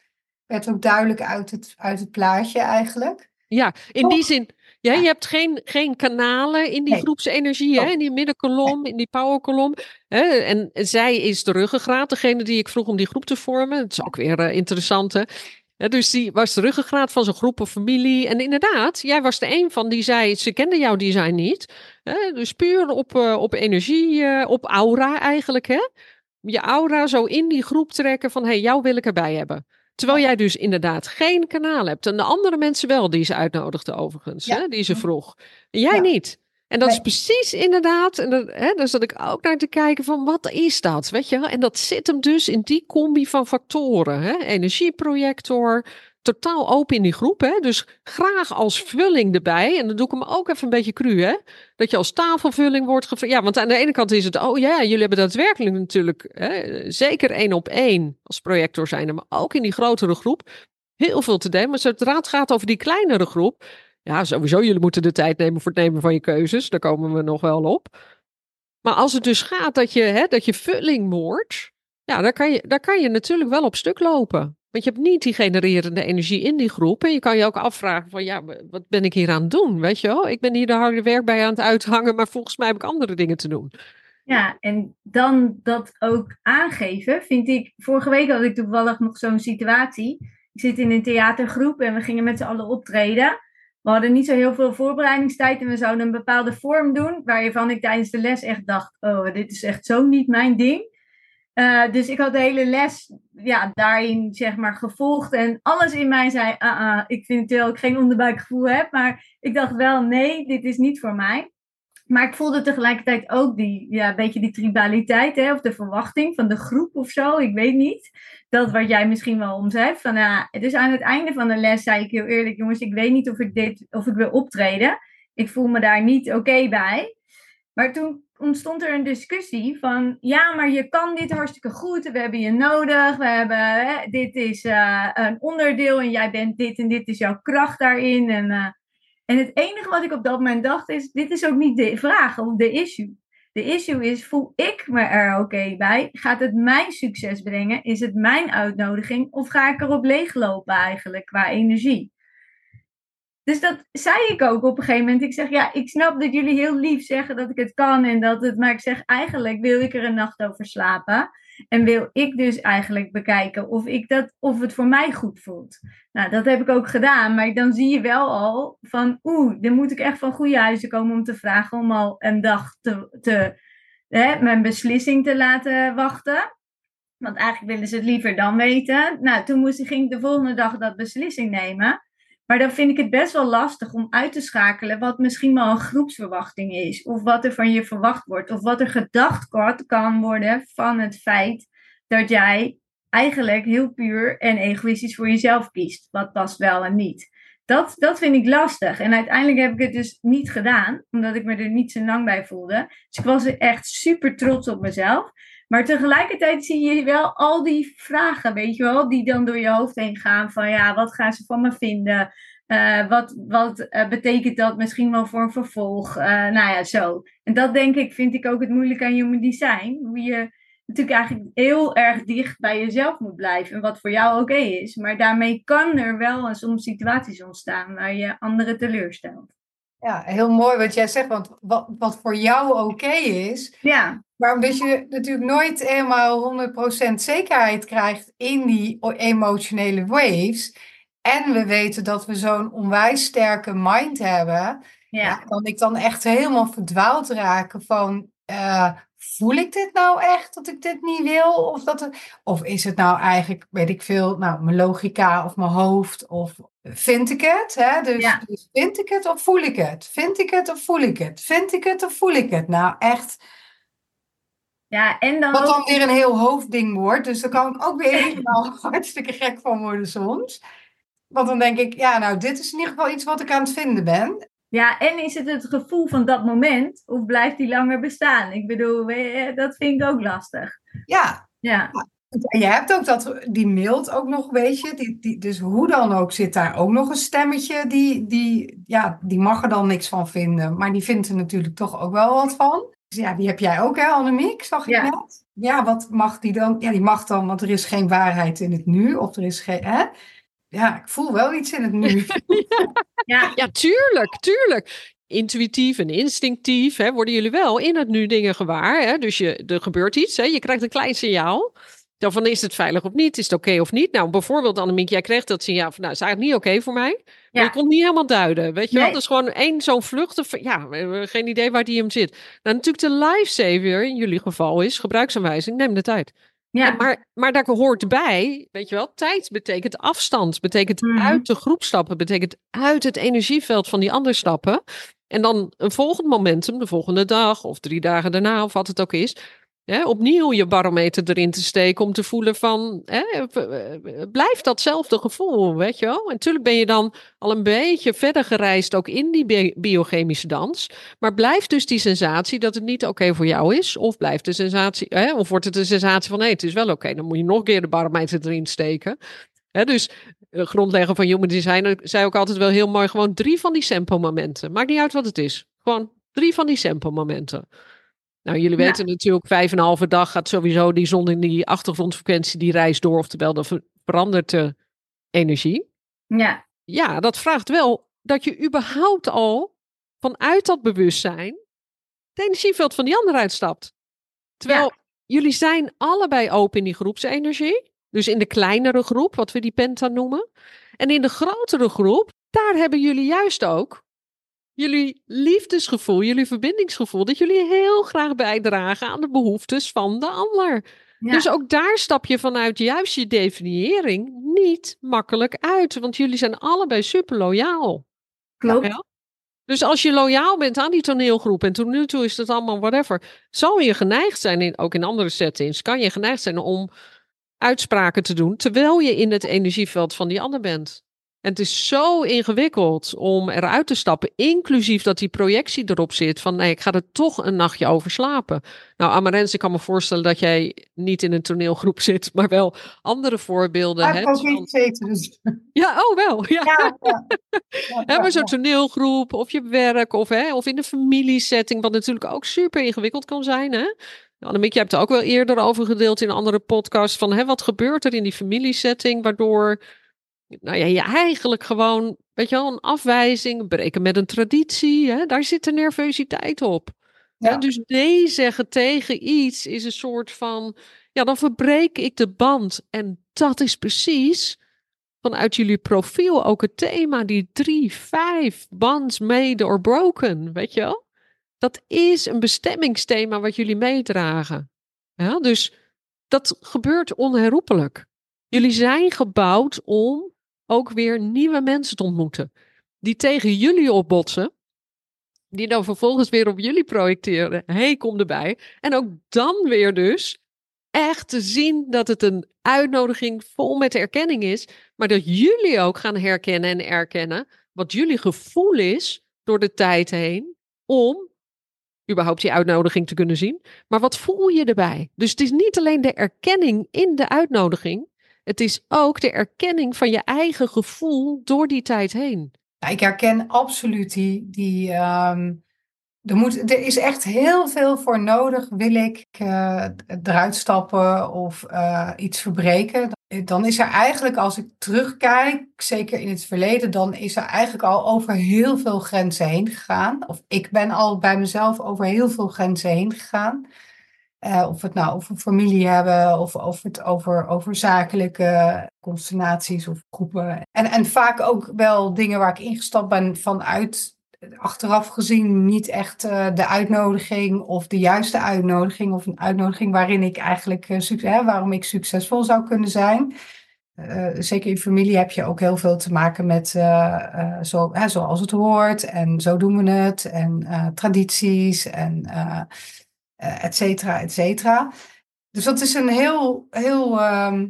Werd ook duidelijk uit het, uit het plaatje eigenlijk. Ja, in die zin, ja, je hebt geen, geen kanalen in die nee. groepsenergie, hè, in die middenkolom, in die powerkolom. Hè, en zij is de ruggengraat, degene die ik vroeg om die groep te vormen. Dat is ook weer uh, interessant. Hè. dus die was de ruggengraat van zijn groep of familie. En inderdaad, jij was de een van die zei, ze kenden jouw design niet. Hè? Dus puur op, uh, op energie, uh, op aura eigenlijk. Hè? Je aura zo in die groep trekken van, hé, hey, jou wil ik erbij hebben. Terwijl jij dus inderdaad geen kanaal hebt. En de andere mensen wel, die ze uitnodigden overigens. Ja. Hè? Die ze vroeg. En jij ja. niet. En dat is precies inderdaad, en dat, hè, daar zat ik ook naar te kijken van wat is dat, weet je En dat zit hem dus in die combi van factoren. Hè? Energieprojector, totaal open in die groep. Hè? Dus graag als vulling erbij. En dan doe ik hem ook even een beetje cru, hè? Dat je als tafelvulling wordt gevraagd. Ja, want aan de ene kant is het, oh ja, jullie hebben daadwerkelijk natuurlijk, hè, zeker één op één als projector zijn, maar ook in die grotere groep, heel veel te delen. Maar zodra het gaat over die kleinere groep, ja, sowieso, jullie moeten de tijd nemen voor het nemen van je keuzes. Daar komen we nog wel op. Maar als het dus gaat dat je, hè, dat je vulling wordt, ja, daar kan, je, daar kan je natuurlijk wel op stuk lopen. Want je hebt niet die genererende energie in die groep. En je kan je ook afvragen van, ja, wat ben ik hier aan het doen? Weet je wel, ik ben hier de harde werk bij aan het uithangen, maar volgens mij heb ik andere dingen te doen. Ja, en dan dat ook aangeven, vind ik. Vorige week had ik toevallig nog zo'n situatie. Ik zit in een theatergroep en we gingen met z'n allen optreden. We hadden niet zo heel veel voorbereidingstijd en we zouden een bepaalde vorm doen, waarvan ik tijdens de les echt dacht, oh, dit is echt zo niet mijn ding. Uh, dus ik had de hele les ja, daarin zeg maar gevolgd en alles in mij zei, ah, ah, ik vind het wel ik geen onderbuikgevoel heb, maar ik dacht wel, nee, dit is niet voor mij. Maar ik voelde tegelijkertijd ook die, ja, beetje die tribaliteit, hè, of de verwachting van de groep of zo, ik weet niet. Dat wat jij misschien wel omzet. Van, ja, dus aan het einde van de les zei ik heel eerlijk, jongens, ik weet niet of ik, dit, of ik wil optreden. Ik voel me daar niet oké bij. Maar toen ontstond er een discussie van, ja, maar je kan dit hartstikke goed, we hebben je nodig, we hebben, hè, dit is uh, een onderdeel en jij bent dit en dit is jouw kracht daarin. En uh, en het enige wat ik op dat moment dacht is, dit is ook niet de vraag of de issue. De issue is, voel ik me er oké bij? Gaat het mijn succes brengen? Is het mijn uitnodiging? Of ga ik erop leeglopen eigenlijk qua energie? Dus dat zei ik ook op een gegeven moment. Ik zeg, ja, ik snap dat jullie heel lief zeggen dat ik het kan en dat het, maar ik zeg, eigenlijk wil ik er een nacht over slapen. En wil ik dus eigenlijk bekijken of, ik dat, of het voor mij goed voelt. Nou, dat heb ik ook gedaan. Maar dan zie je wel al van, oeh, dan moet ik echt van goede huizen komen om te vragen om al een dag te, te, hè, mijn beslissing te laten wachten. Want eigenlijk willen ze het liever dan weten. Nou, toen moest, ging ik de volgende dag dat beslissing nemen. Maar dan vind ik het best wel lastig om uit te schakelen wat misschien wel een groepsverwachting is. Of wat er van je verwacht wordt. Of wat er gedacht kan worden van het feit dat jij eigenlijk heel puur en egoïstisch voor jezelf kiest. Wat past wel en niet. Dat, dat vind ik lastig. En uiteindelijk heb ik het dus niet gedaan, omdat ik me er niet zo lang bij voelde. Dus ik was echt super trots op mezelf. Maar tegelijkertijd zie je wel al die vragen, weet je wel, die dan door je hoofd heen gaan. Van ja, wat gaan ze van me vinden? Uh, wat wat uh, betekent dat misschien wel voor een vervolg? Uh, nou ja, zo. En dat denk ik, vind ik ook het moeilijke aan human design. Hoe je natuurlijk eigenlijk heel erg dicht bij jezelf moet blijven. En wat voor jou oké is. Maar daarmee kan er wel soms situaties ontstaan waar je anderen teleurstelt. Ja, heel mooi wat jij zegt. Want wat, wat voor jou oké is. Ja. Maar omdat je natuurlijk nooit helemaal 100% zekerheid krijgt in die emotionele waves. En we weten dat we zo'n onwijs sterke mind hebben. Ja. kan ik dan echt helemaal verdwaald raken van. Uh, voel ik dit nou echt dat ik dit niet wil? Of, dat of is het nou eigenlijk, weet ik veel, nou, mijn logica of mijn hoofd? Of vind ik het? Hè? Dus, dus vind ik het of voel ik het? Vind ik het of voel ik het? Vind ik het of voel ik het? Nou, echt ja, en dan Wat dan weer een heel hoofdding wordt. Dus daar kan ik ook weer helemaal hartstikke gek van worden soms. Want dan denk ik, ja, nou, dit is in ieder geval iets wat ik aan het vinden ben. Ja, en is het het gevoel van dat moment? Of blijft die langer bestaan? Ik bedoel, dat vind ik ook lastig. Ja. Ja. En je hebt ook dat, die mailt ook nog, weet je. Die, die, dus hoe dan ook zit daar ook nog een stemmetje. Die, die, ja, die mag er dan niks van vinden. Maar die vindt er natuurlijk toch ook wel wat van. Dus ja, die heb jij ook, hè, Annemiek? Zag ik ja. net? Ja, wat mag die dan? Ja, die mag dan, want er is geen waarheid in het nu. Of er is geen, hè? Ja, ik voel wel iets in het nu. ja. ja, tuurlijk, tuurlijk. Intuïtief en instinctief hè, worden jullie wel in het nu dingen gewaar. Hè? Dus je, er gebeurt iets, hè? je krijgt een klein signaal. Dan van is het veilig of niet? Is het oké of niet? Nou, bijvoorbeeld Annemiek, jij kreeg dat signaal van, nou, is eigenlijk niet oké voor mij. Maar je kon het niet helemaal duiden, weet je wel? Dat is gewoon één zo'n vlucht. Ja, we hebben geen idee waar die hem zit. Nou, natuurlijk de lifesaver in jullie geval is, gebruiksaanwijzing, neem de tijd. Ja. Maar, maar daar hoort bij, weet je wel, tijd betekent afstand, betekent Mhm. uit de groep stappen, betekent uit het energieveld van die ander stappen. En dan een volgend momentum, de volgende dag of drie dagen daarna of wat het ook is. Hè, opnieuw je barometer erin te steken om te voelen van, hè, blijft datzelfde gevoel, weet je wel? En natuurlijk ben je dan al een beetje verder gereisd ook in die bi- biochemische dans. Maar blijft dus die sensatie dat het niet oké voor jou is? Of blijft de sensatie, hè, of wordt het een sensatie van nee, het is wel oké, dan moet je nog een keer de barometer erin steken. Dus de grondlegger van Human Design zei ook altijd wel heel mooi, gewoon drie van die sample-momenten. Maakt niet uit wat het is. Gewoon drie van die sample-momenten. Nou, jullie Ja. weten natuurlijk, vijf en een halve dag gaat sowieso die zon in die achtergrondfrequentie, die reist door, oftewel dan ver- verandert de energie. ja. Ja, dat vraagt wel dat je überhaupt al vanuit dat bewustzijn het energieveld van die ander uitstapt. Terwijl jullie zijn allebei open in die groepsenergie. Dus in de kleinere groep, wat we die penta noemen. En in de grotere groep, daar hebben jullie juist ook jullie liefdesgevoel, jullie verbindingsgevoel. Dat jullie heel graag bijdragen aan de behoeftes van de ander. Ja. Dus ook daar stap je vanuit juist je definiëring niet makkelijk uit. Want jullie zijn allebei super loyaal. Klopt. Ja. Dus als je loyaal bent aan die toneelgroep en tot nu toe is het allemaal whatever, zal je geneigd zijn, in, ook in andere settings, kan je geneigd zijn om uitspraken te doen terwijl je in het energieveld van die ander bent. En het is zo ingewikkeld om eruit te stappen, inclusief dat die projectie erop zit van nee, ik ga er toch een nachtje over slapen. Nou, Amarens, ik kan me voorstellen dat jij niet in een toneelgroep zit, maar wel andere voorbeelden ik hebt. ook gezeten. Dus. Ja, oh wel. Ja. Ja, ja. Maar zo'n toneelgroep of je werk of, hè, of in een familiesetting, wat natuurlijk ook super ingewikkeld kan zijn. Hè? Annemiek, je hebt er ook wel eerder over gedeeld in een andere podcast van hè, wat gebeurt er in die familiesetting waardoor nou ja, je eigenlijk gewoon, weet je wel, een afwijzing, breken met een traditie, hè, daar zit de nervositeit op. Ja. Hè, dus nee zeggen tegen iets is een soort van, ja, dan verbreek ik de band. En dat is precies vanuit jullie profiel ook het thema, die drie, vijf bonds made or broken, weet je wel? Dat is een bestemmingsthema wat jullie meedragen. Ja, dus dat gebeurt onherroepelijk. Jullie zijn gebouwd om ook weer nieuwe mensen te ontmoeten. Die tegen jullie opbotsen. Die dan vervolgens weer op jullie projecteren. hey, kom erbij. En ook dan weer dus echt te zien dat het een uitnodiging vol met erkenning is. Maar dat jullie ook gaan herkennen en erkennen wat jullie gevoel is door de tijd heen om überhaupt die uitnodiging te kunnen zien. Maar wat voel je erbij? Dus het is niet alleen de erkenning in de uitnodiging. Het is ook de erkenning van je eigen gevoel door die tijd heen. Ik herken absoluut die. die ehm, er, moet, er is echt heel veel voor nodig. Wil ik eh, eruit stappen of eh, iets verbreken? Dan is er eigenlijk, als ik terugkijk, zeker in het verleden, dan is er eigenlijk al over heel veel grenzen heen gegaan. Of ik ben al bij mezelf over heel veel grenzen heen gegaan. Eh, of we het nou over familie hebben, of of het over, over zakelijke constellaties of groepen. En, en vaak ook wel dingen waar ik ingestapt ben vanuit achteraf gezien niet echt eh, de uitnodiging of de juiste uitnodiging. Of een uitnodiging waarin ik eigenlijk eh, hè, waarom ik succesvol zou kunnen zijn. Zeker in familie heb je ook heel veel te maken met zo, hè, zoals het hoort en zo doen we het en tradities en eh eh, et cetera, et cetera. Dus dat is een heel, heel, ehm,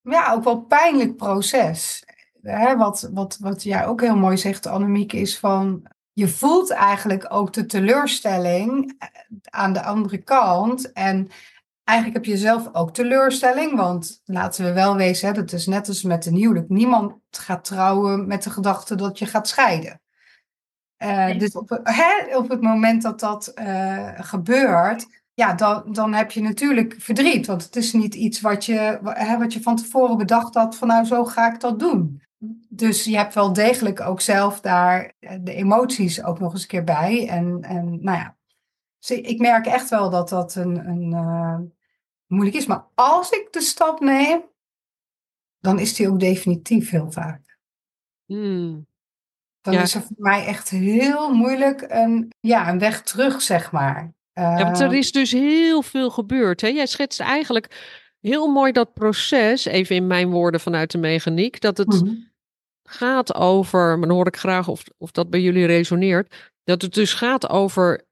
ja, ook wel pijnlijk proces. Hè, wat, wat, wat jij ook heel mooi zegt, Annemiek, is van je voelt eigenlijk ook de teleurstelling eh, aan de andere kant. En eigenlijk heb je zelf ook teleurstelling, want laten we wel wezen, hè, dat is net als met een huwelijk. Niemand gaat trouwen met de gedachte dat je gaat scheiden. Eh, Nee. Dus op, het- hè, op het moment dat dat eh, gebeurt, ja, dan, dan heb je natuurlijk verdriet. Want het is niet iets wat je, hè, wat je van tevoren bedacht had van nou zo ga ik dat doen. Dus je hebt wel degelijk ook zelf daar eh, de emoties ook nog eens een keer bij. En, en nou ja, dus ik- merk echt wel dat dat een, een, moeilijk is. Maar als ik de stap neem, dan is die ook definitief heel vaak. Hmm. Dan Ja. is er voor mij echt heel moeilijk een, ja, een weg terug, zeg maar. Ja, want er Eh, is dus heel veel gebeurd. Hè? Jij schetst eigenlijk heel mooi dat proces, even in mijn woorden vanuit de mechaniek, dat het mhm. gaat over, maar dan hoor ik graag of, of dat bij jullie resoneert, dat het dus gaat over,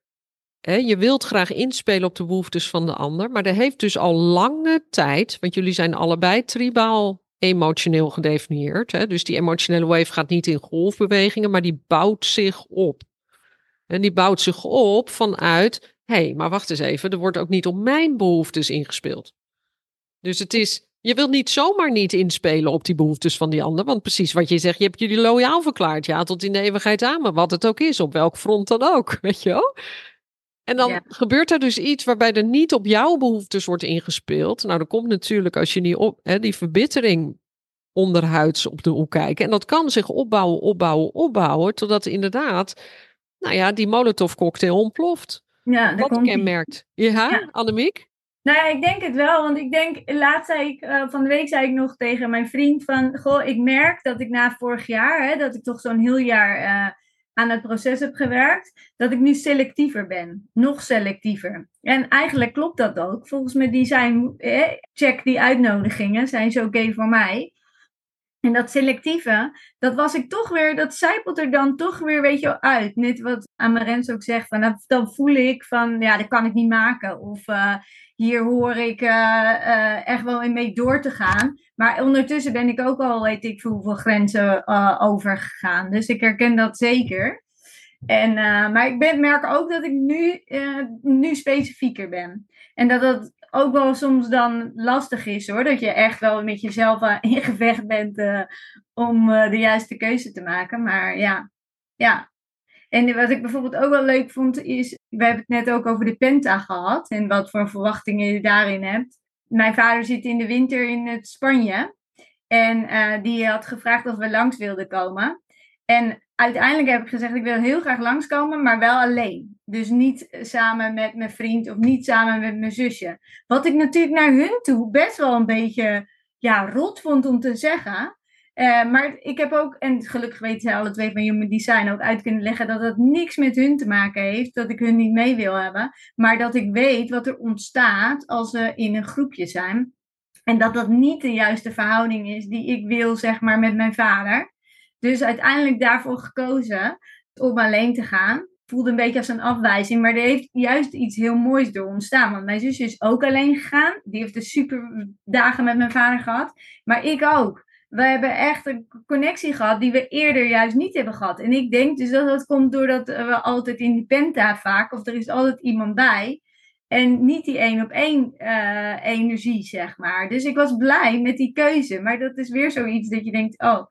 hè, je wilt graag inspelen op de behoeftes van de ander, maar er heeft dus al lange tijd, want jullie zijn allebei tribaal emotioneel gedefinieerd, hè? dus die emotionele wave gaat niet in golfbewegingen, maar die bouwt zich op. En die bouwt zich op vanuit, hé, hey, maar wacht eens even, er wordt ook niet op mijn behoeftes ingespeeld. Dus het is, je wilt niet zomaar niet inspelen op die behoeftes van die ander. Want precies wat je zegt, je hebt jullie loyaal verklaard. Ja, tot in de eeuwigheid aan. Maar wat het ook is, op welk front dan ook. Weet je wel? En dan Ja. gebeurt er dus iets waarbij er niet op jouw behoeftes wordt ingespeeld. Nou, dan komt natuurlijk als je die, op, hè, die verbittering onderhuids op de hoek kijken. En dat kan zich opbouwen, opbouwen, opbouwen. Totdat inderdaad, nou ja, die Molotov cocktail ontploft. Ja, daar Wat kenmerkt. Ja, Ja. Annemiek? Nou ja, ik denk het wel. Want ik denk, laatst zei ik, eh, van de week zei ik nog tegen mijn vriend van, goh, ik merk dat ik na vorig jaar, hè, dat ik toch zo'n heel jaar eh, aan het proces heb gewerkt, dat ik nu selectiever ben. Nog selectiever. En eigenlijk klopt dat ook. Volgens mij die zijn, eh, check die uitnodigingen, zijn ze oké voor mij. En dat selectieve, dat was ik toch weer, dat zijpelt er dan toch weer, weet je, uit. Net wat Amarens ook zegt, van, dan, voel ik van, ja, dat kan ik niet maken. Of eh, hier hoor ik eh, eh, echt wel in mee door te gaan. Maar ondertussen ben ik ook al, weet ik veel hoeveel grenzen overgegaan. Dus ik herken dat zeker. En, maar ik ben, merk ook dat ik nu, nu specifieker ben. En dat dat ook wel soms dan lastig is hoor. Dat je echt wel met jezelf eh, in gevecht bent eh, om eh, de juiste keuze te maken. Maar ja, ja. En wat ik bijvoorbeeld ook wel leuk vond is, we hebben het net ook over de Penta gehad. En wat voor verwachtingen je daarin hebt. Mijn vader zit in de winter in het Spanje. En die had gevraagd of we langs wilden komen. En uiteindelijk heb ik gezegd, ik wil heel graag langskomen, maar wel alleen. Dus niet samen met mijn vriend of niet samen met mijn zusje. Wat ik natuurlijk naar hun toe best wel een beetje ja, rot vond om te zeggen. Eh, maar ik heb ook, en gelukkig weten zij alle twee van Human Design ook uit kunnen leggen dat het niks met hun te maken heeft, dat ik hun niet mee wil hebben. Maar dat ik weet wat er ontstaat als ze in een groepje zijn. En dat dat niet de juiste verhouding is die ik wil, zeg maar, met mijn vader. Dus uiteindelijk daarvoor gekozen om alleen te gaan. Voelde een beetje als een afwijzing, maar er heeft juist iets heel moois door ontstaan. Want mijn zusje is ook alleen gegaan. Die heeft de super dagen met mijn vader gehad. Maar ik ook. We hebben echt een connectie gehad die we eerder juist niet hebben gehad. En ik denk dus dat dat komt doordat we altijd in die penta vaak, of er is altijd iemand bij. En niet die één op één eh, energie, zeg maar. Dus ik was blij met die keuze. Maar dat is weer zoiets dat je denkt, oh,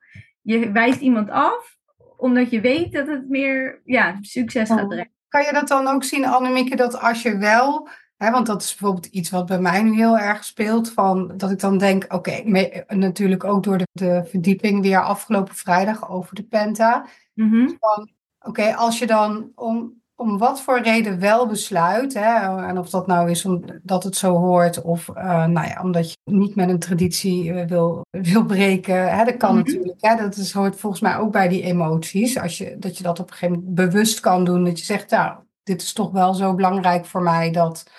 je wijst iemand af omdat je weet dat het meer ja, succes gaat brengen. Kan je dat dan ook zien, Annemieke, dat als je wel, hè, want dat is bijvoorbeeld iets wat bij mij nu heel erg speelt, van dat ik dan denk, oké, natuurlijk ook door de, de verdieping weer afgelopen vrijdag over de Penta. Mhm. Van, oké, als je dan om, om wat voor reden wel besluit, hè, en of dat nou is omdat het zo hoort, of eh, nou ja, omdat je niet met een traditie eh, wil, wil breken, hè, dat kan Mhm. natuurlijk. Hè, dat is, hoort volgens mij ook bij die emoties, als je, dat je dat op een gegeven moment bewust kan doen, dat je zegt, nou, dit is toch wel zo belangrijk voor mij dat.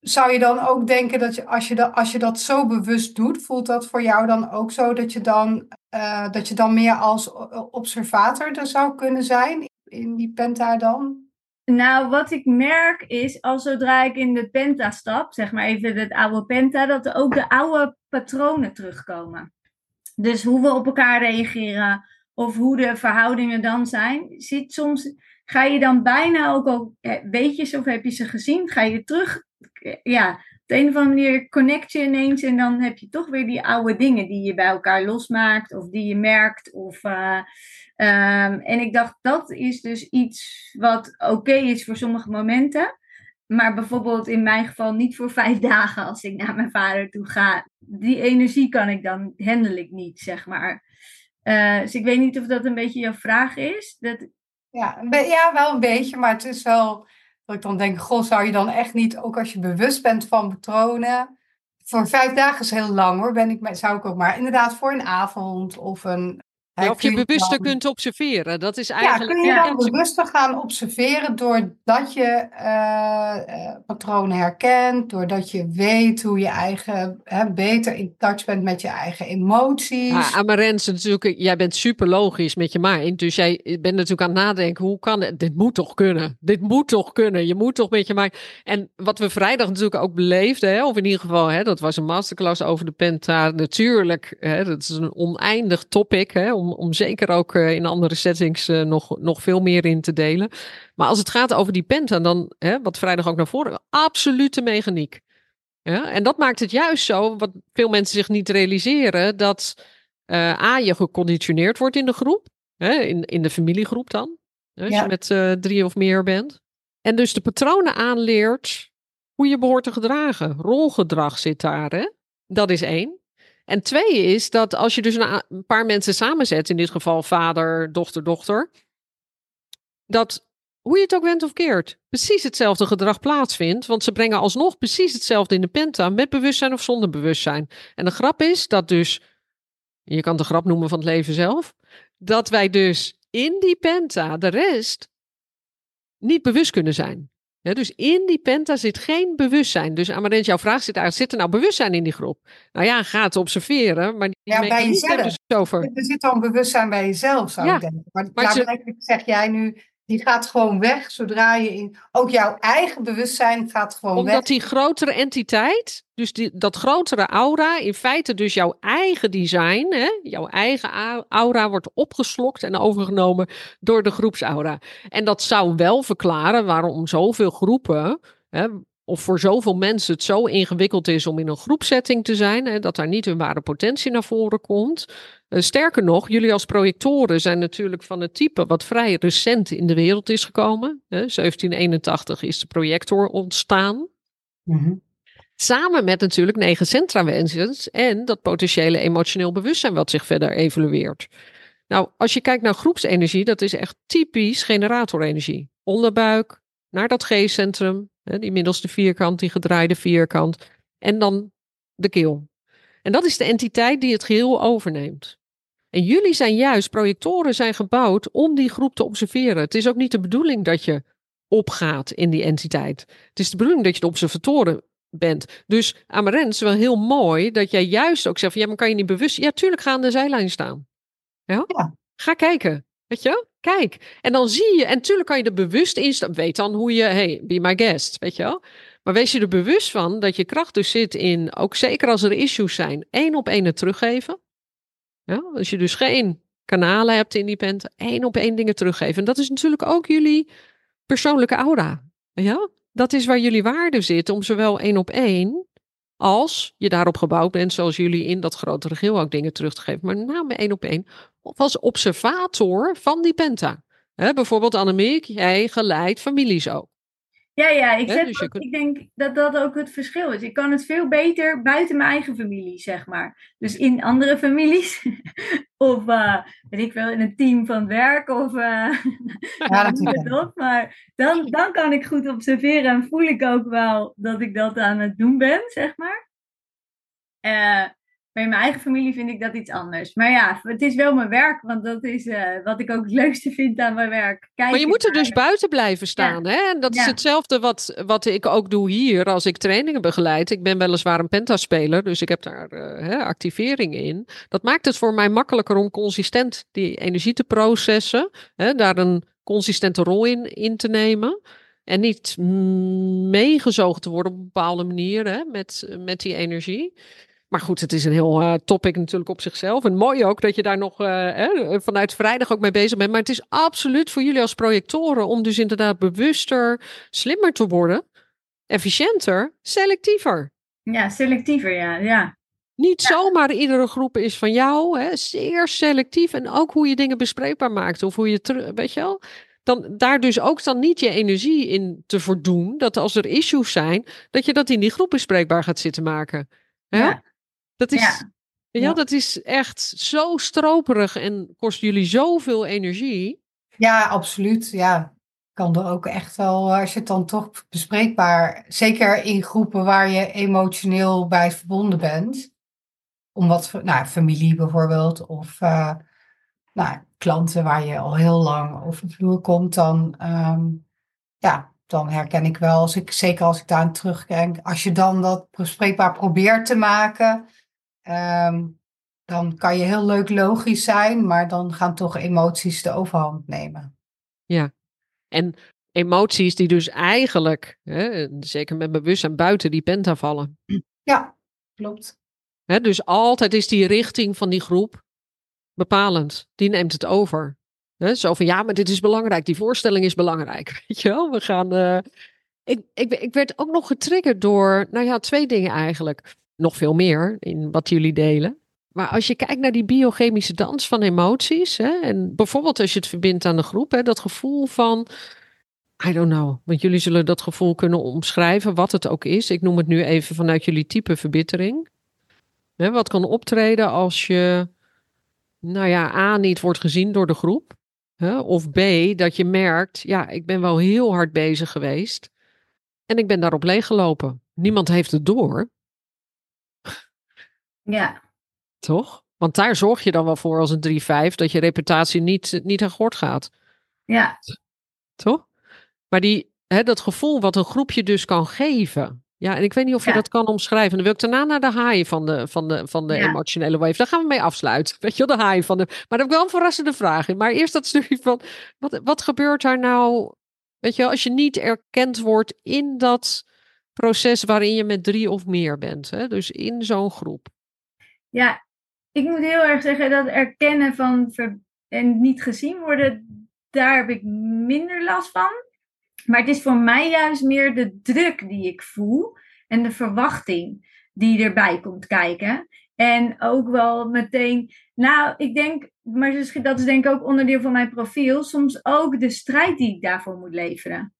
Zou je dan ook denken dat je als, je dat, als je dat zo bewust doet, voelt dat voor jou dan ook zo dat je dan, eh, dat je dan meer als observator er zou kunnen zijn in die penta dan? Nou, wat ik merk is, als zodra ik in de penta stap, zeg maar even het oude penta, dat er ook de oude patronen terugkomen. Dus hoe we op elkaar reageren of hoe de verhoudingen dan zijn. Ziet, soms ga je dan bijna ook al, eh, weet je ze of heb je ze gezien, ga je terug, eh, ja, op de een of andere manier connect je ineens en dan heb je toch weer die oude dingen die je bij elkaar losmaakt of die je merkt. Of, eh, ehm, en ik dacht, dat is dus iets wat oké is voor sommige momenten. Maar bijvoorbeeld in mijn geval niet voor vijf dagen als ik naar mijn vader toe ga. Die energie kan ik dan, handel ik niet, zeg maar. Eh, dus ik weet niet of dat een beetje jouw vraag is. Dat, Ja, ja, wel een beetje, maar het is wel. Dat ik dan denk, goh, zou je dan echt niet, ook als je bewust bent van patronen, voor vijf dagen is heel lang hoor, ben ik, zou ik ook maar inderdaad voor een avond of een ja, of je bewuster kunt observeren. Dat is eigenlijk. Ja, kun je dan bewuster gaan observeren doordat je uh, patronen herkent, doordat je weet hoe je eigen hè, beter in touch bent met je eigen emoties. Ja, Amarens, natuurlijk, jij bent super logisch met je mind. Dus jij bent natuurlijk aan het nadenken: hoe kan het? Dit moet toch kunnen? Dit moet toch kunnen? Je moet toch met je mind. En wat we vrijdag natuurlijk ook beleefden, hè, of in ieder geval, hè, dat was een masterclass over de Penta. Natuurlijk, hè, dat is een oneindig topic hè, om om, zeker ook eh, in andere settings uh, nog, nog veel meer in te delen. Maar als het gaat over die penta, dan, hè, wat vrijdag ook naar voren, absolute mechaniek. Ja? En dat maakt het juist zo, wat veel mensen zich niet realiseren, dat uh, A, je geconditioneerd wordt in de groep, hè, in, in de familiegroep dan, als je met drie of meer bent. En dus de patronen aanleert hoe je behoort te gedragen. Rolgedrag zit daar, hè? Dat is één. En twee is dat als je dus een, paar mensen samenzet, in dit geval vader, dochter, dochter, dat hoe je het ook went of keert, precies hetzelfde gedrag plaatsvindt. Want ze brengen alsnog precies hetzelfde in de penta, met bewustzijn of zonder bewustzijn. En de grap is dat dus, je kan de grap noemen van het leven zelf, dat wij dus in die penta de rest niet bewust kunnen zijn dus in die penta zit geen bewustzijn. Dus Amarent, jouw vraag zit uit, zit er nou bewustzijn in die groep? Nou ja, ga het observeren, maar die ja, bij jezelf. Dus over. Er zit dan bewustzijn bij jezelf, zou ik denken. Maar, maar zeg jij nu, die gaat gewoon weg zodra je in. Ook jouw eigen bewustzijn gaat gewoon Omdat weg. Omdat die grotere entiteit, dus die, dat grotere aura, in feite dus jouw eigen design, hè, jouw eigen aura wordt opgeslokt en overgenomen door de groepsaura. En dat zou wel verklaren waarom zoveel groepen. Hè, of voor zoveel mensen het zo ingewikkeld is om in een groepsetting te zijn, hè, dat daar niet hun ware potentie naar voren komt. Uh, sterker nog, jullie als projectoren zijn natuurlijk van het type wat vrij recent in de wereld is gekomen. Hè. 1781 is de projector ontstaan. Mm Samen met natuurlijk negen centrawezens en dat potentiële emotioneel bewustzijn wat zich verder evolueert. Nou, als je kijkt naar groepsenergie, dat is echt typisch generatorenergie. Onderbuik, naar dat G-centrum, die middelste vierkant, die gedraaide vierkant. En dan de keel. En dat is de entiteit die het geheel overneemt. En jullie zijn juist, projectoren zijn gebouwd om die groep te observeren. Het is ook niet de bedoeling dat je opgaat in die entiteit. Het is de bedoeling dat je de observatoren bent. Dus Amarens, is wel heel mooi dat jij juist ook zegt van, ja, maar kan je niet bewust... Ja, tuurlijk, ga aan de zijlijn staan. Ja? ja. Ga kijken. Weet je? Kijk. En dan zie je, en tuurlijk kan je er bewust in staan. Weet dan hoe je, hey, be my guest. Weet je wel? Maar wees je er bewust van dat je kracht dus zit in, ook zeker als er issues zijn, één op één het teruggeven. Ja? Als je dus geen kanalen hebt in die pen, één op één dingen teruggeven. En dat is natuurlijk ook jullie persoonlijke aura. Ja? Dat is waar jullie waarde zit, om zowel één op één als je daarop gebouwd bent, zoals jullie in dat grotere geheel ook dingen terug te geven, maar name één op één, of als observator van die penta. He, bijvoorbeeld Annemiek, jij geleidt families ook. Ja, ja, ik, zet dus ik denk dat dat ook het verschil is. Ik kan het veel beter buiten mijn eigen familie, zeg maar. Dus in andere families. of uh, weet ik wel, in een team van werk. Of uh, ja, dat Maar dan, dan kan ik goed observeren en voel ik ook wel dat ik dat aan het doen ben, zeg maar. Uh, maar in mijn eigen familie vind ik dat iets anders. Maar ja, het is wel mijn werk, want dat is uh, wat ik ook het leukste vind aan mijn werk. Kijk maar je moet er dus buiten blijven staan. Hè? En dat is hetzelfde wat, wat ik ook doe hier als ik trainingen begeleid. Ik ben weliswaar een pentaspeler, dus ik heb daar uh, hè, activering in. Dat maakt het voor mij makkelijker om consistent die energie te processen. Hè, daar een consistente rol in, in te nemen. En niet meegezogen te worden op een bepaalde manier hè, met, met die energie. Maar goed, het is een heel uh, topic natuurlijk op zichzelf. En mooi ook dat je daar nog uh, vanuit vrijdag ook mee bezig bent. Maar het is absoluut voor jullie als projectoren om dus inderdaad bewuster, slimmer te worden. Efficiënter, selectiever. Ja, selectiever, ja. ja. Niet zomaar iedere groep is van jou. Hè? Zeer selectief. En ook hoe je dingen bespreekbaar maakt. Of hoe je, weet je wel, dan daar dus ook dan niet je energie in te verdoen. Dat als er issues zijn, dat je dat in die groep bespreekbaar gaat zitten maken. Ja. Dat is, ja. ja. dat is echt zo stroperig en kost jullie zoveel energie. Ja, absoluut. Ja. kan er ook echt wel, als je het dan toch bespreekbaar, zeker in groepen waar je emotioneel bij verbonden bent, om wat, nou, familie bijvoorbeeld, of uh, nou, klanten waar je al heel lang over de vloer komt, dan, ehm, ja, dan herken ik wel, als ik, zeker als ik daar aan terugdenk, als je dan dat bespreekbaar probeert te maken, ehm, dan kan je heel leuk logisch zijn, maar dan gaan toch emoties de overhand nemen. Ja, en emoties die dus eigenlijk, hè, zeker met bewustzijn, buiten die penta vallen. Ja, klopt. Hè, dus altijd is die richting van die groep bepalend. Die neemt het over. Hè, zo van ja, maar dit is belangrijk. Die voorstelling is belangrijk. Weet je wel, we gaan. Uh... Ik, ik, ik werd ook nog getriggerd door, nou ja, twee dingen eigenlijk. Nog veel meer in wat jullie delen. Maar als je kijkt naar die biochemische dans van emoties, hè, en bijvoorbeeld als je het verbindt aan de groep, hè, dat gevoel van, I don't know, want jullie zullen dat gevoel kunnen omschrijven, wat het ook is. Ik noem het nu even vanuit jullie type verbittering. Hè, wat kan optreden als je, nou ja, A, niet wordt gezien door de groep, hè, of B, dat je merkt, ja, ik ben wel heel hard bezig geweest en ik ben daarop leeggelopen. Niemand heeft het door. Ja. Toch? Want daar zorg je dan wel voor als een 3-5 dat je reputatie niet, niet aan gort gaat. Ja. Toch? Maar die, hè, dat gevoel wat een groepje dus kan geven. Ja, en ik weet niet of je dat kan omschrijven. Dan wil ik daarna naar de haai van de, van de, van de emotionele wave. Daar gaan we mee afsluiten. Weet je wel, de haai van de. Maar dan heb ik wel een verrassende vraag in. Maar eerst dat stukje van. Wat, wat gebeurt daar nou? Weet je wel, als je niet erkend wordt in dat proces waarin je met drie of meer bent. Hè? Dus in zo'n groep. Ja, ik moet heel erg zeggen dat erkennen van en niet gezien worden, daar heb ik minder last van. Maar het is voor mij juist meer de druk die ik voel en de verwachting die erbij komt kijken. En ook wel meteen, nou, ik denk, maar dat is denk ik ook onderdeel van mijn profiel, soms ook de strijd die ik daarvoor moet leveren.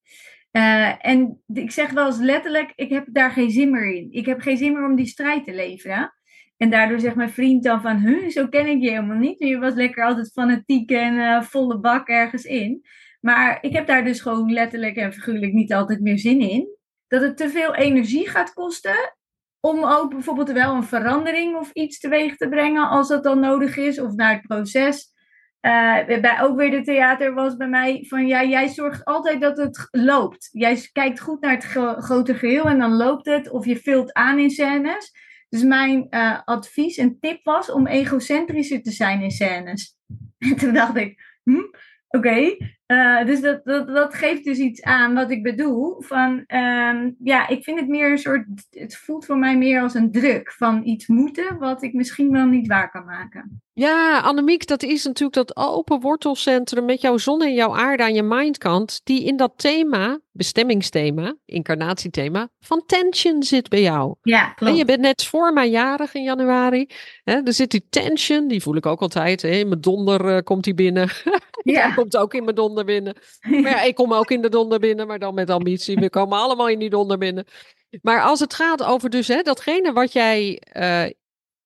Uh, en ik zeg wel eens letterlijk, ik heb daar geen zin meer in. Ik heb geen zin meer om die strijd te leveren. En daardoor zegt mijn vriend dan van, huh, zo ken ik je helemaal niet. Je was lekker altijd fanatiek en uh, volle bak ergens in. Maar ik heb daar dus gewoon letterlijk en figuurlijk niet altijd meer zin in. Dat het te veel energie gaat kosten om ook bijvoorbeeld wel een verandering of iets teweeg te brengen als dat dan nodig is. Of naar het proces. Uh, bij ook weer de theater was bij mij van ja, jij zorgt altijd dat het loopt. Jij kijkt goed naar het grote geheel en dan loopt het. Of je vult aan in scènes. Dus mijn uh, advies en tip was om egocentrischer te zijn in scènes. En toen dacht ik, hm, oké. Uh, dus dat, dat, dat geeft dus iets aan wat ik bedoel. Van, um, ja, ik vind het meer een soort, het voelt voor mij meer als een druk van iets moeten, wat ik misschien wel niet waar kan maken. Ja, Annemiek, dat is natuurlijk dat open wortelcentrum met jouw zon en jouw aarde aan je mindkant, die in dat thema, bestemmingsthema, incarnatiethema, van tension zit bij jou. Ja, klopt. En je bent net voor mijn jarig in januari. Hè, er zit die tension, die voel ik ook altijd. Hè, in mijn donder uh, komt die binnen. Ja. komt ook in mijn donder binnen. Maar ja, ik kom ook in de donder binnen, maar dan met ambitie. We komen allemaal in die donder binnen. Maar als het gaat over dus hè, datgene wat jij uh,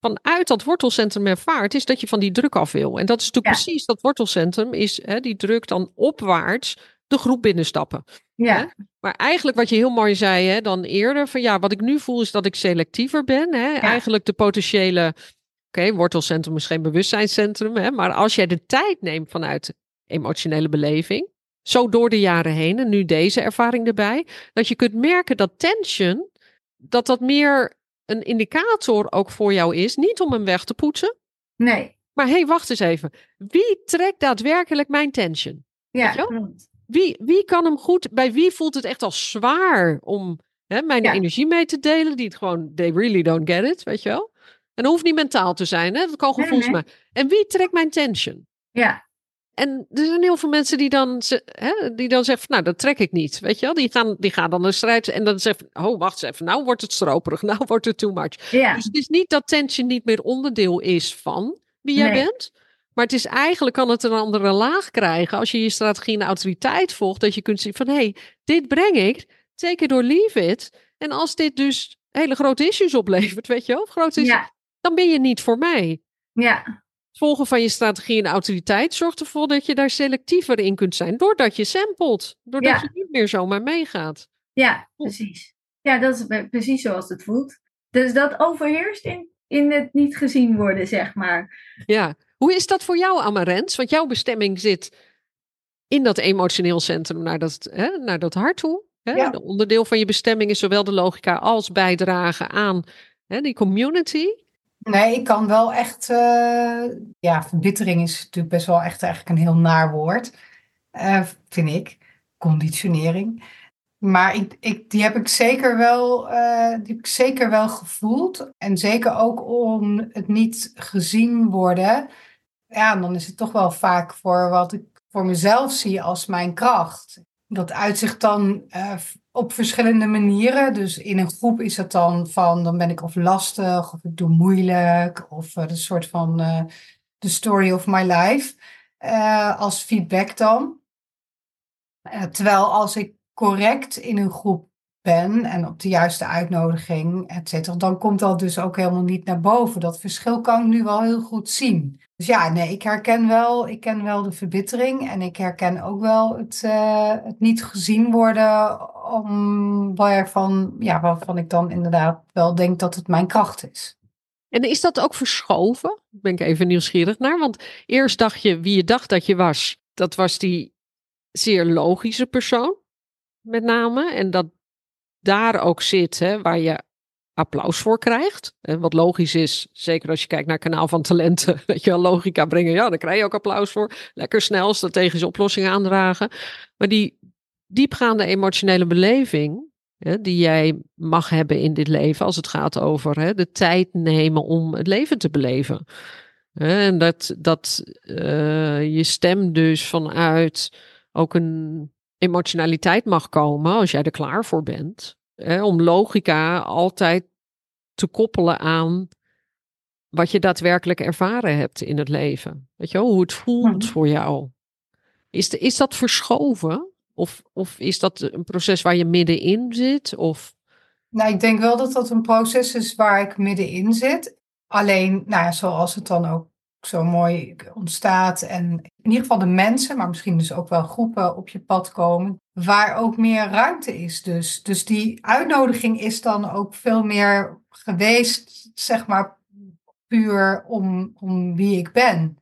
vanuit dat wortelcentrum ervaart, is dat je van die druk af wil. En dat is natuurlijk precies dat wortelcentrum, is hè, die druk dan opwaarts de groep binnenstappen. Ja. Hè? Maar eigenlijk wat je heel mooi zei hè, dan eerder, van ja, wat ik nu voel is dat ik selectiever ben. Hè? Eigenlijk de potentiële, oké, wortelcentrum is geen bewustzijnscentrum, hè, maar als jij de tijd neemt vanuit emotionele beleving, zo door de jaren heen en nu deze ervaring erbij, dat je kunt merken dat tension, dat dat meer een indicator ook voor jou is, niet om hem weg te poetsen. Nee. Maar hé, hey, wacht eens even. Wie trekt daadwerkelijk mijn tension? Ja, wie, wie kan hem goed, bij wie voelt het echt als zwaar om hè, mijn energie mee te delen, die het gewoon, they really don't get it, weet je wel? En dat hoeft niet mentaal te zijn, hè? dat kan gevoels nee, En wie trekt mijn tension? Ja. En er zijn heel veel mensen die dan, hè, die dan zeggen, nou, dat trek ik niet. Weet je wel, die gaan, die gaan dan een strijd en dan zeggen, oh, wacht eens even, nou wordt het stroperig, nou wordt het too much. Ja. Dus het is niet dat tension niet meer onderdeel is van wie jij bent. Maar het is eigenlijk, kan het een andere laag krijgen als je je strategie en autoriteit volgt. Dat je kunt zien van, hé, hey, dit breng ik, take it or leave it. En als dit dus hele grote issues oplevert, weet je wel, grote issues, dan ben je niet voor mij. Ja. Volgen van je strategie en autoriteit zorgt ervoor dat je daar selectiever in kunt zijn. Doordat je samplet. Doordat Ja. je niet meer zomaar meegaat. Ja, precies. Ja, dat is precies zoals het voelt. Dus dat overheerst in, in het niet gezien worden, zeg maar. Ja. Hoe is dat voor jou, Amarens? Want jouw bestemming zit in dat emotioneel centrum naar dat, hè, naar dat hart toe. Hè? Ja. De onderdeel van je bestemming is zowel de logica als bijdragen aan hè, die community. Nee, ik kan wel echt. eh, ja, verbittering is natuurlijk best wel echt eigenlijk een heel naar woord. eh, vind ik. Conditionering. Maar ik, die heb ik zeker wel, eh, die heb ik zeker wel gevoeld. En zeker ook om het niet gezien worden. Ja, dan is het toch wel vaak voor wat ik voor mezelf zie als mijn kracht. Dat uitzicht dan op verschillende manieren. Dus in een groep is het dan van, dan ben ik of lastig, of ik doe moeilijk, of eh, een soort van eh the story of my life. eh, als feedback dan. Eh, terwijl als ik correct in een groep ben en op de juiste uitnodiging, et cetera, dan komt dat dus ook helemaal niet naar boven. Dat verschil kan ik nu wel heel goed zien. Dus ja, nee, ik herken wel, ik ken wel de verbittering en ik herken ook wel het, eh, het niet gezien worden om waarvan, ja, waarvan ik dan inderdaad wel denk dat het mijn kracht is. En is dat ook verschoven? Daar Ben ik even nieuwsgierig naar. Want eerst dacht je wie je dacht dat je was. Dat was die zeer logische persoon, met name. En dat daar ook zit hè, waar je applaus voor krijgt. En wat logisch is, zeker als je kijkt naar Kanaal van Talenten, dat je wel logica brengen. Ja, daar krijg je ook applaus voor. Lekker snel, strategische oplossingen aandragen. Maar die diepgaande emotionele beleving, hè, die jij mag hebben in dit leven, als het gaat over hè, de tijd nemen om het leven te beleven. En dat, dat eh, je stem dus vanuit ook een emotionaliteit mag komen, als jij er klaar voor bent. Hè, om logica altijd te koppelen aan wat je daadwerkelijk ervaren hebt in het leven. Weet je wel, hoe het voelt Mhm. voor jou. Is, de, is dat verschoven? Of, of is dat een proces waar je middenin zit? Of, Nou, ik denk wel dat dat een proces is waar ik middenin zit. Alleen, nou ja, zoals het dan ook zo mooi ontstaat. En in ieder geval de mensen, maar misschien dus ook wel groepen op je pad komen. Waar ook meer ruimte is. Dus, dus die uitnodiging is dan ook veel meer geweest, zeg maar, puur om, om wie ik ben.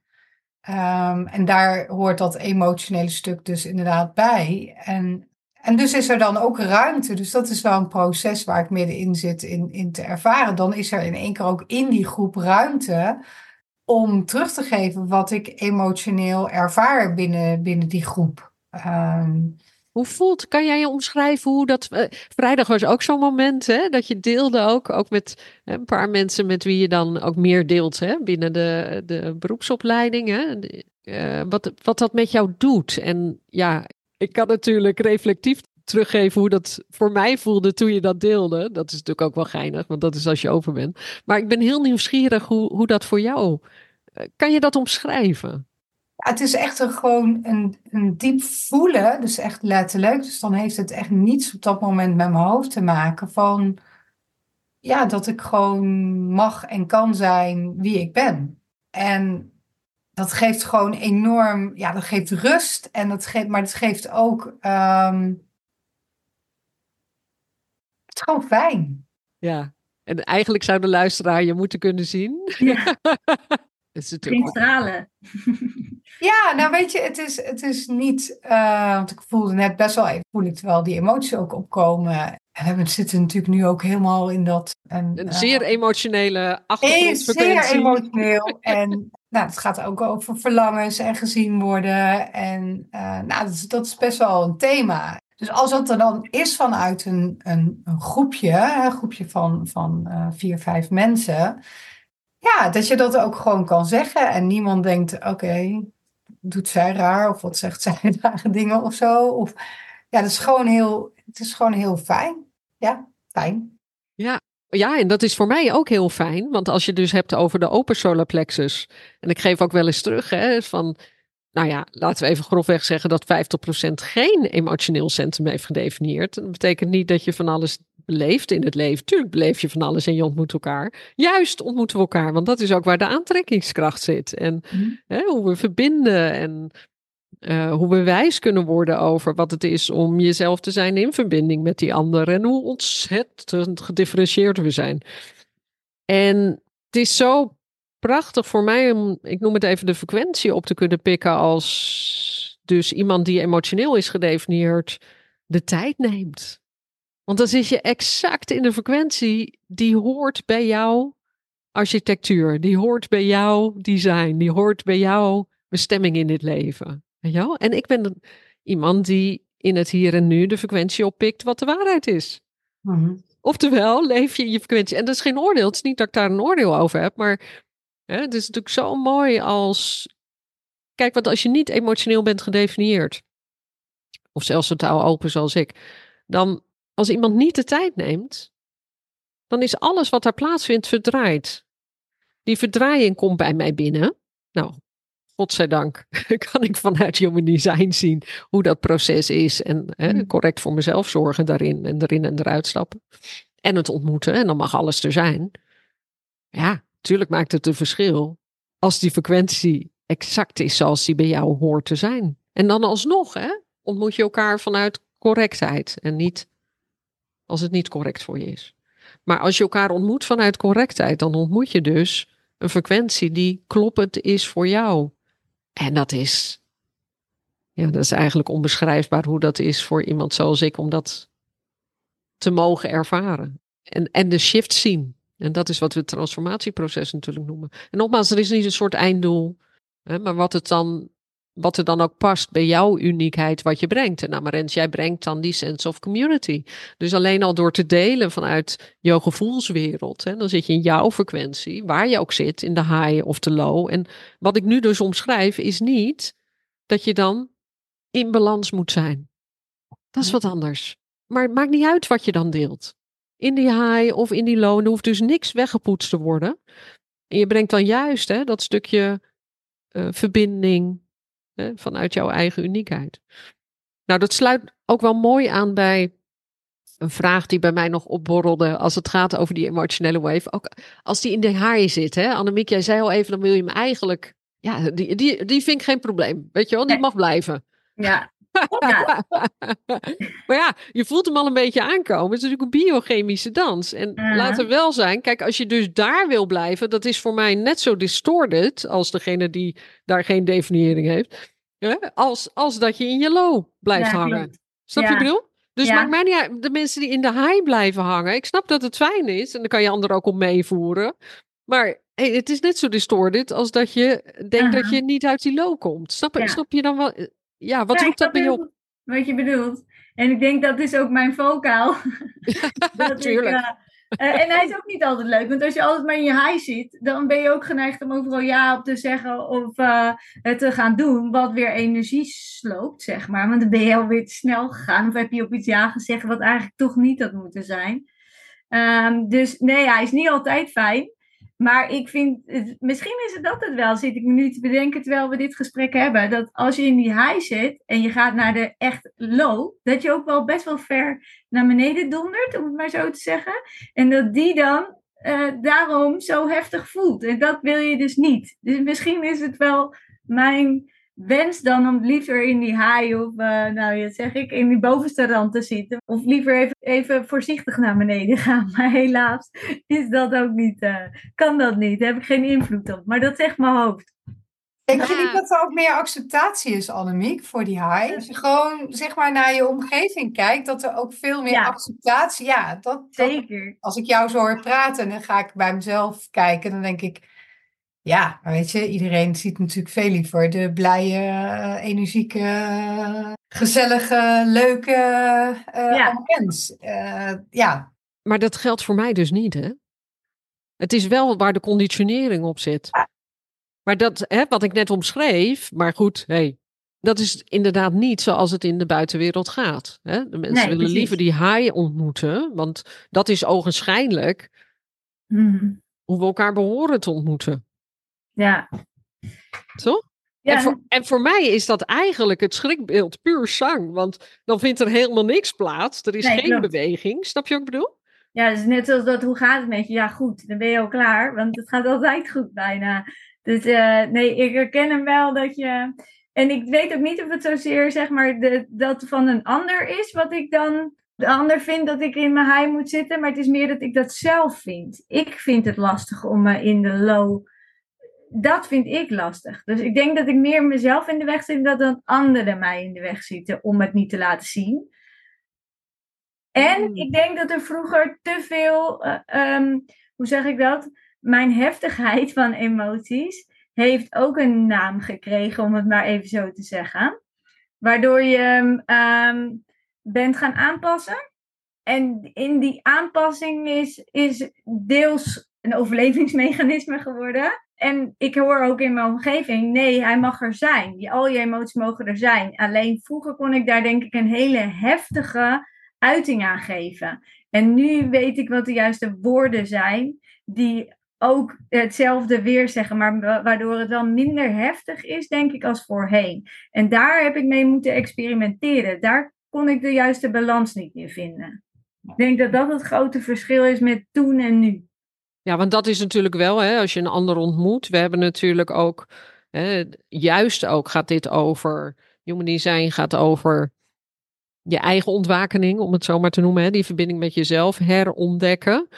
Ehm, en daar hoort dat emotionele stuk dus inderdaad bij. En, en dus is er dan ook ruimte. Dus dat is wel een proces waar ik middenin zit in, in te ervaren. Dan is er in één keer ook in die groep ruimte om terug te geven wat ik emotioneel ervaar binnen, binnen die groep. Ehm, hoe voelt, kan jij je omschrijven hoe dat... eh, vrijdag was ook zo'n moment hè, dat je deelde ook, ook met hè, een paar mensen met wie je dan ook meer deelt hè, binnen de, de beroepsopleiding. Eh, wat, wat dat met jou doet. En ja, ik kan natuurlijk reflectief teruggeven hoe dat voor mij voelde toen je dat deelde. Dat is natuurlijk ook wel geinig, want dat is als je open bent. Maar ik ben heel nieuwsgierig hoe, hoe dat voor jou... eh, Kan je dat omschrijven? Het is echt een, gewoon een, een diep voelen, dus echt letterlijk. Dus dan heeft het echt niets op dat moment met mijn hoofd te maken van, ja, dat ik gewoon mag en kan zijn wie ik ben. En dat geeft gewoon enorm, ja, dat geeft rust en dat geeft, maar het geeft ook, ehm, het is gewoon fijn. Ja, en eigenlijk zou de luisteraar je moeten kunnen zien. Ja, is natuurlijk stralen. Ja, nou weet je, het is, het is niet, eh, want ik voelde net best wel even, voel ik terwijl die emoties ook opkomen. En we zitten natuurlijk nu ook helemaal in dat. En, een eh, zeer emotionele eh, zeer emotioneel. En nou, het gaat ook over verlangens en gezien worden. En eh, nou, dat is, dat is best wel een thema. Dus als dat er dan is vanuit een, een, een groepje, een groepje van, van eh, vier, vijf mensen. Ja, dat je dat ook gewoon kan zeggen. En niemand denkt, oké, doet zij raar? Of wat zegt zij rare dingen of zo? Of, ja, dat is gewoon heel, het is gewoon heel fijn. Ja, fijn. Ja, en dat is voor mij ook heel fijn. Want als je dus hebt over de open solar plexus. En ik geef ook wel eens terug hè, van. Nou ja, laten we even grofweg zeggen dat 50% geen emotioneel centrum heeft gedefinieerd. Dat betekent niet dat je van alles beleeft in het leven. Tuurlijk beleef je van alles en je ontmoet elkaar. Juist ontmoeten we elkaar, want dat is ook waar de aantrekkingskracht zit. En Mhm. hè, hoe we verbinden en eh, hoe we wijs kunnen worden over wat het is om jezelf te zijn in verbinding met die ander. En hoe ontzettend gedifferentieerd we zijn. En het is zo prachtig voor mij om, ik noem het even de frequentie op te kunnen pikken als dus iemand die emotioneel is gedefinieerd de tijd neemt. Want dan zit je exact in de frequentie die hoort bij jouw architectuur, die hoort bij jouw design, die hoort bij jouw bestemming in dit leven. Weet je wel? En ik ben iemand die in het hier en nu de frequentie oppikt wat de waarheid is. Mhm. Oftewel, leef je in je frequentie. En dat is geen oordeel. Het is niet dat ik daar een oordeel over heb. Maar hè, het is natuurlijk zo mooi als. Kijk, want als je niet emotioneel bent gedefinieerd. Of zelfs totaal open zoals ik. Dan, als iemand niet de tijd neemt. Dan is alles wat daar plaatsvindt verdraaid. Die verdraaiing komt bij mij binnen. Nou, godzijdank kan ik vanuit Human Design zien hoe dat proces is. En hè, Mm. correct voor mezelf zorgen daarin en erin en eruit stappen. En het ontmoeten en dan mag alles er zijn. Ja, tuurlijk maakt het een verschil als die frequentie exact is zoals die bij jou hoort te zijn. En dan alsnog hè, ontmoet je elkaar vanuit correctheid en niet als het niet correct voor je is. Maar als je elkaar ontmoet vanuit correctheid, dan ontmoet je dus een frequentie die kloppend is voor jou. En dat is, ja, dat is eigenlijk onbeschrijfbaar hoe dat is voor iemand zoals ik om dat te mogen ervaren. En, en de shift zien. En dat is wat we het transformatieproces natuurlijk noemen. En nogmaals, er is niet een soort einddoel, hè, maar wat, het dan, wat er dan ook past bij jouw uniekheid, wat je brengt. En Amarens, jij brengt dan die sense of community. Dus alleen al door te delen vanuit jouw gevoelswereld, hè, dan zit je in jouw frequentie, waar je ook zit, in de high of de low. En wat ik nu dus omschrijf, is niet dat je dan in balans moet zijn. Dat is wat anders. Maar het maakt niet uit wat je dan deelt. In die high of in die low. Er hoeft dus niks weggepoetst te worden. En je brengt dan juist hè, dat stukje eh, verbinding hè, vanuit jouw eigen uniekheid. Nou, dat sluit ook wel mooi aan bij een vraag die bij mij nog opborrelde als het gaat over die emotionele wave. Ook als die in de high zit, hè. Annemiek, jij zei al even, dan wil je hem eigenlijk... Ja, die, die, die vind ik geen probleem. Weet je wel, die Nee. mag blijven. Ja. Ja. maar ja, je voelt hem al een beetje aankomen. Het is natuurlijk een biochemische dans. En Ja. laat er wel zijn, kijk, als je dus daar wil blijven, dat is voor mij net zo distorted als degene die daar geen definiëring heeft, hè, als, als dat je in je low blijft Ja, hangen. klopt. Snap je Ja. bedoel? Dus Ja. maakt mij niet uit. De mensen die in de high blijven hangen. Ik snap dat het fijn is. En dan kan je anderen ook op meevoeren. Maar hey, het is net zo distorted als dat je denkt dat Aha. je niet uit die low komt. Snap, snap je dan wel? Ja, wat Ja, roept dat bij je op? goed Wat je bedoelt. En ik denk dat is ook mijn vocaal. Dat ik, Tuurlijk. eh, eh, en hij is ook niet altijd leuk. Want als je altijd maar in je high zit, dan ben je ook geneigd om overal ja op te zeggen of eh, het te gaan doen. Wat weer energie sloopt, zeg maar. Want dan ben je alweer te snel gegaan. Of heb je op iets ja gezegd wat eigenlijk toch niet had moeten zijn. Ehm, dus nee, hij is niet altijd fijn. Maar ik vind, misschien is het dat het wel, zit ik me nu te bedenken terwijl we dit gesprek hebben. Dat als je in die high zit en je gaat naar de echt low, dat je ook wel best wel ver naar beneden dondert, om het maar zo te zeggen. En dat die dan eh, daarom zo heftig voelt. En dat wil je dus niet. Dus misschien is het wel mijn wens dan om liever in die high of, eh, nou dat zeg ik, in die bovenste rand te zitten. Of liever even, even voorzichtig naar beneden gaan. Maar helaas is dat ook niet, eh, kan dat niet. Daar heb ik geen invloed op. Maar dat zegt mijn hoofd. Denk je Ja. niet dat er ook meer acceptatie is, Annemiek, voor die high? Als je gewoon zeg maar naar je omgeving kijkt, dat er ook veel meer Ja. acceptatie... Ja, dat, dat, Zeker. als ik jou zo hoor praten, dan ga ik bij mezelf kijken. Dan denk ik, ja, maar weet je, iedereen ziet natuurlijk veel liever de blije, eh, energieke, gezellige, leuke eh Ja. mens. Eh, ja, Maar dat geldt voor mij dus niet, hè? Het is wel waar de conditionering op zit. Ja. Maar dat, hè, wat ik net omschreef, maar goed, hey, dat is inderdaad niet zoals het in de buitenwereld gaat. Hè? De mensen Nee, willen precies. liever die high ontmoeten, want dat is ogenschijnlijk Mhm. hoe we elkaar behoren te ontmoeten. Ja. Toch? Ja. En, voor, en voor mij is dat eigenlijk het schrikbeeld puur zang. Want dan vindt er helemaal niks plaats. Er is geen beweging. Snap je wat ik bedoel? Ja, dus net zoals dat, hoe gaat het met je? Ja, goed, dan ben je al klaar. Want het gaat altijd goed bijna. Dus uh, nee, ik herken hem wel dat je... En ik weet ook niet of het zozeer, zeg maar, de, dat van een ander is wat ik dan de ander vindt dat ik in mijn high moet zitten, maar het is meer dat ik dat zelf vind. Ik vind het lastig om me in de low. Dat vind ik lastig. Dus ik denk dat ik meer mezelf in de weg zit dan dat anderen mij in de weg zitten om het niet te laten zien. En hmm. ik denk dat er vroeger te veel, uh, um, hoe zeg ik dat? Mijn heftigheid van emoties heeft ook een naam gekregen, om het maar even zo te zeggen. Waardoor je um, bent gaan aanpassen. En in die aanpassing is, is deels een overlevingsmechanisme geworden. En ik hoor ook in mijn omgeving, nee, hij mag er zijn. Al je emoties mogen er zijn. Alleen vroeger kon ik daar denk ik een hele heftige uiting aan geven. En nu weet ik wat de juiste woorden zijn die ook hetzelfde weer zeggen, maar waardoor het wel minder heftig is, denk ik, als voorheen. En daar heb ik mee moeten experimenteren. Daar kon ik de juiste balans niet meer vinden. Ik denk dat dat het grote verschil is met toen en nu. Ja, want dat is natuurlijk wel, hè, als je een ander ontmoet. We hebben natuurlijk ook, hè, juist ook gaat dit over, human design gaat over je eigen ontwakening, om het zo maar te noemen. Hè, die verbinding met jezelf herontdekken.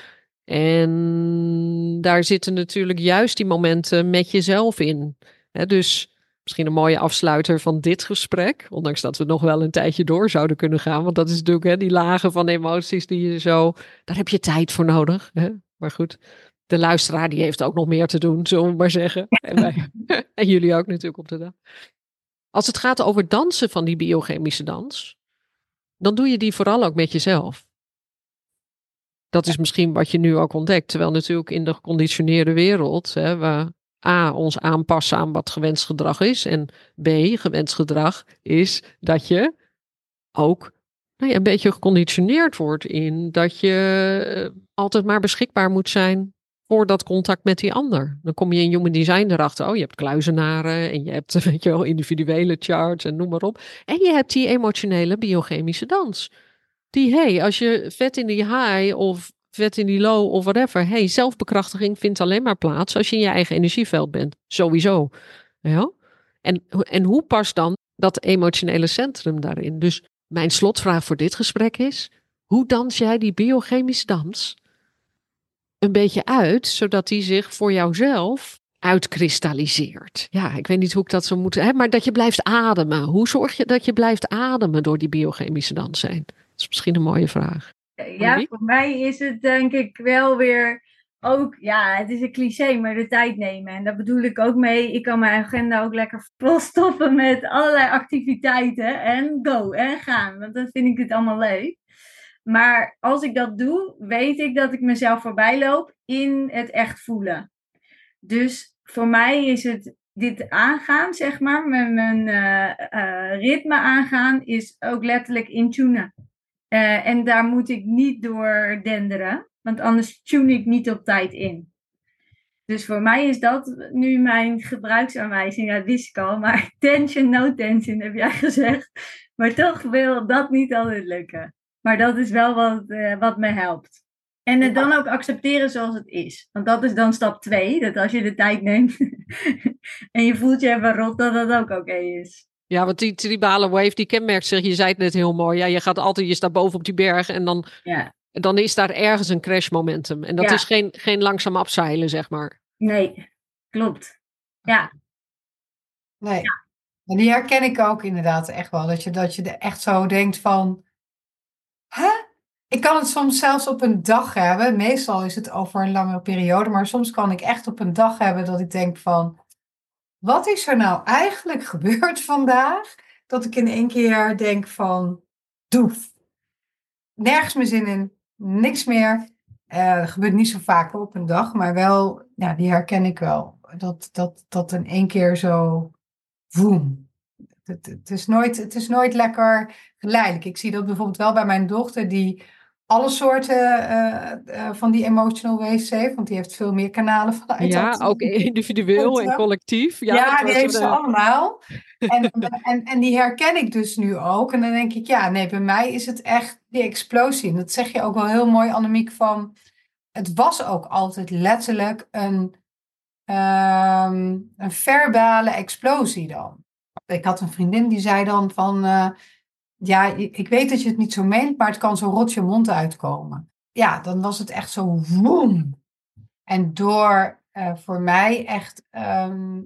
En daar zitten natuurlijk juist die momenten met jezelf in. Hè, dus misschien een mooie afsluiter van dit gesprek. Ondanks dat we nog wel een tijdje door zouden kunnen gaan. Want dat is natuurlijk hè, die lagen van emoties die je zo. Daar heb je tijd voor nodig. Hè? Maar goed, de luisteraar die heeft ook nog meer te doen, zullen we maar zeggen. En, wij, en jullie ook natuurlijk op de dag. Als het gaat over dansen van die biochemische dans, dan doe je die vooral ook met jezelf. Dat is misschien wat je nu ook ontdekt. Terwijl natuurlijk in de geconditioneerde wereld, hè, waar A, ons aanpassen aan wat gewenst gedrag is. En B, gewenst gedrag is dat je ook nou een beetje geconditioneerd wordt in dat je eh, altijd maar beschikbaar moet zijn voor dat contact met die ander. Dan kom je in human design erachter. Oh, je hebt kluizenaren en je hebt weet je wel, individuele charts en noem maar op. En je hebt die emotionele biochemische dans. Die, hey, als je vet in die high of vet in die low of whatever. Hey, zelfbekrachtiging vindt alleen maar plaats als je in je eigen energieveld bent. Sowieso. Ja? En, en hoe past dan dat emotionele centrum daarin? Dus mijn slotvraag voor dit gesprek is: hoe dans jij die biochemische dans een beetje uit, zodat die zich voor jouzelf uitkristalliseert? Ja, ik weet niet hoe ik dat zou moeten. Hè, maar dat je blijft ademen. Hoe zorg je dat je blijft ademen door die biochemische dans zijn? Dat is misschien een mooie vraag. Ja, voor mij is het denk ik wel weer ook, ja, het is een cliché, maar de tijd nemen. En daar bedoel ik ook mee. Ik kan mijn agenda ook lekker volstoppen met allerlei activiteiten. En go, en gaan. Want dan vind ik het allemaal leuk. Maar als ik dat doe, weet ik dat ik mezelf voorbij loop in het echt voelen. Dus voor mij is het dit aangaan, zeg maar, met mijn uh, ritme aangaan, is ook letterlijk intunen. Uh, en daar moet ik niet door denderen, want anders tune ik niet op tijd in. Dus voor mij is dat nu mijn gebruiksaanwijzing. Dat wist ik al, maar tension, no tension heb jij gezegd. Maar toch wil dat niet altijd lukken. Maar dat is wel wat, uh, wat me helpt. En het dan ook accepteren zoals het is. Want dat is dan stap twee. Dat als je de tijd neemt en je voelt je even rot, dat dat ook oké is. Ja, want die tribale wave, die kenmerkt zich, je zei het net heel mooi. Ja, je gaat altijd, je staat boven op die berg en dan, ja. Dan is daar ergens een crash momentum. En dat is geen, geen langzaam afzeilen, zeg maar. Nee, klopt. Ja. Nee. En die herken ik ook inderdaad echt wel. Dat je, dat je er echt zo denkt van, hè? Ik kan het soms zelfs op een dag hebben. Meestal is het over een langere periode. Maar soms kan ik echt op een dag hebben dat ik denk van wat is er nou eigenlijk gebeurd vandaag? Dat ik in één keer denk van, doef. Nergens meer zin in, niks meer. Uh, gebeurt niet zo vaak op een dag, maar wel, ja, die herken ik wel. Dat, dat, dat in één keer zo, voem. Het, het, is nooit, het is nooit lekker geleidelijk. Ik zie dat bijvoorbeeld wel bij mijn dochter, die alle soorten eh, eh, van die emotional waves heeft. Want die heeft veel meer kanalen vanuit. Ja, dat- ook individueel en collectief. Ja, die heeft ze allemaal. En, en, en die herken ik dus nu ook. En dan denk ik, ja, nee, bij mij is het echt die explosie. En dat zeg je ook wel heel mooi, Annemiek, van... Het was ook altijd letterlijk een, ehm, een verbale explosie dan. Ik had een vriendin die zei dan van... eh, ja, ik weet dat je het niet zo meent, maar het kan zo rot je mond uitkomen. Ja, dan was het echt zo woem. En door eh, voor mij echt ehm,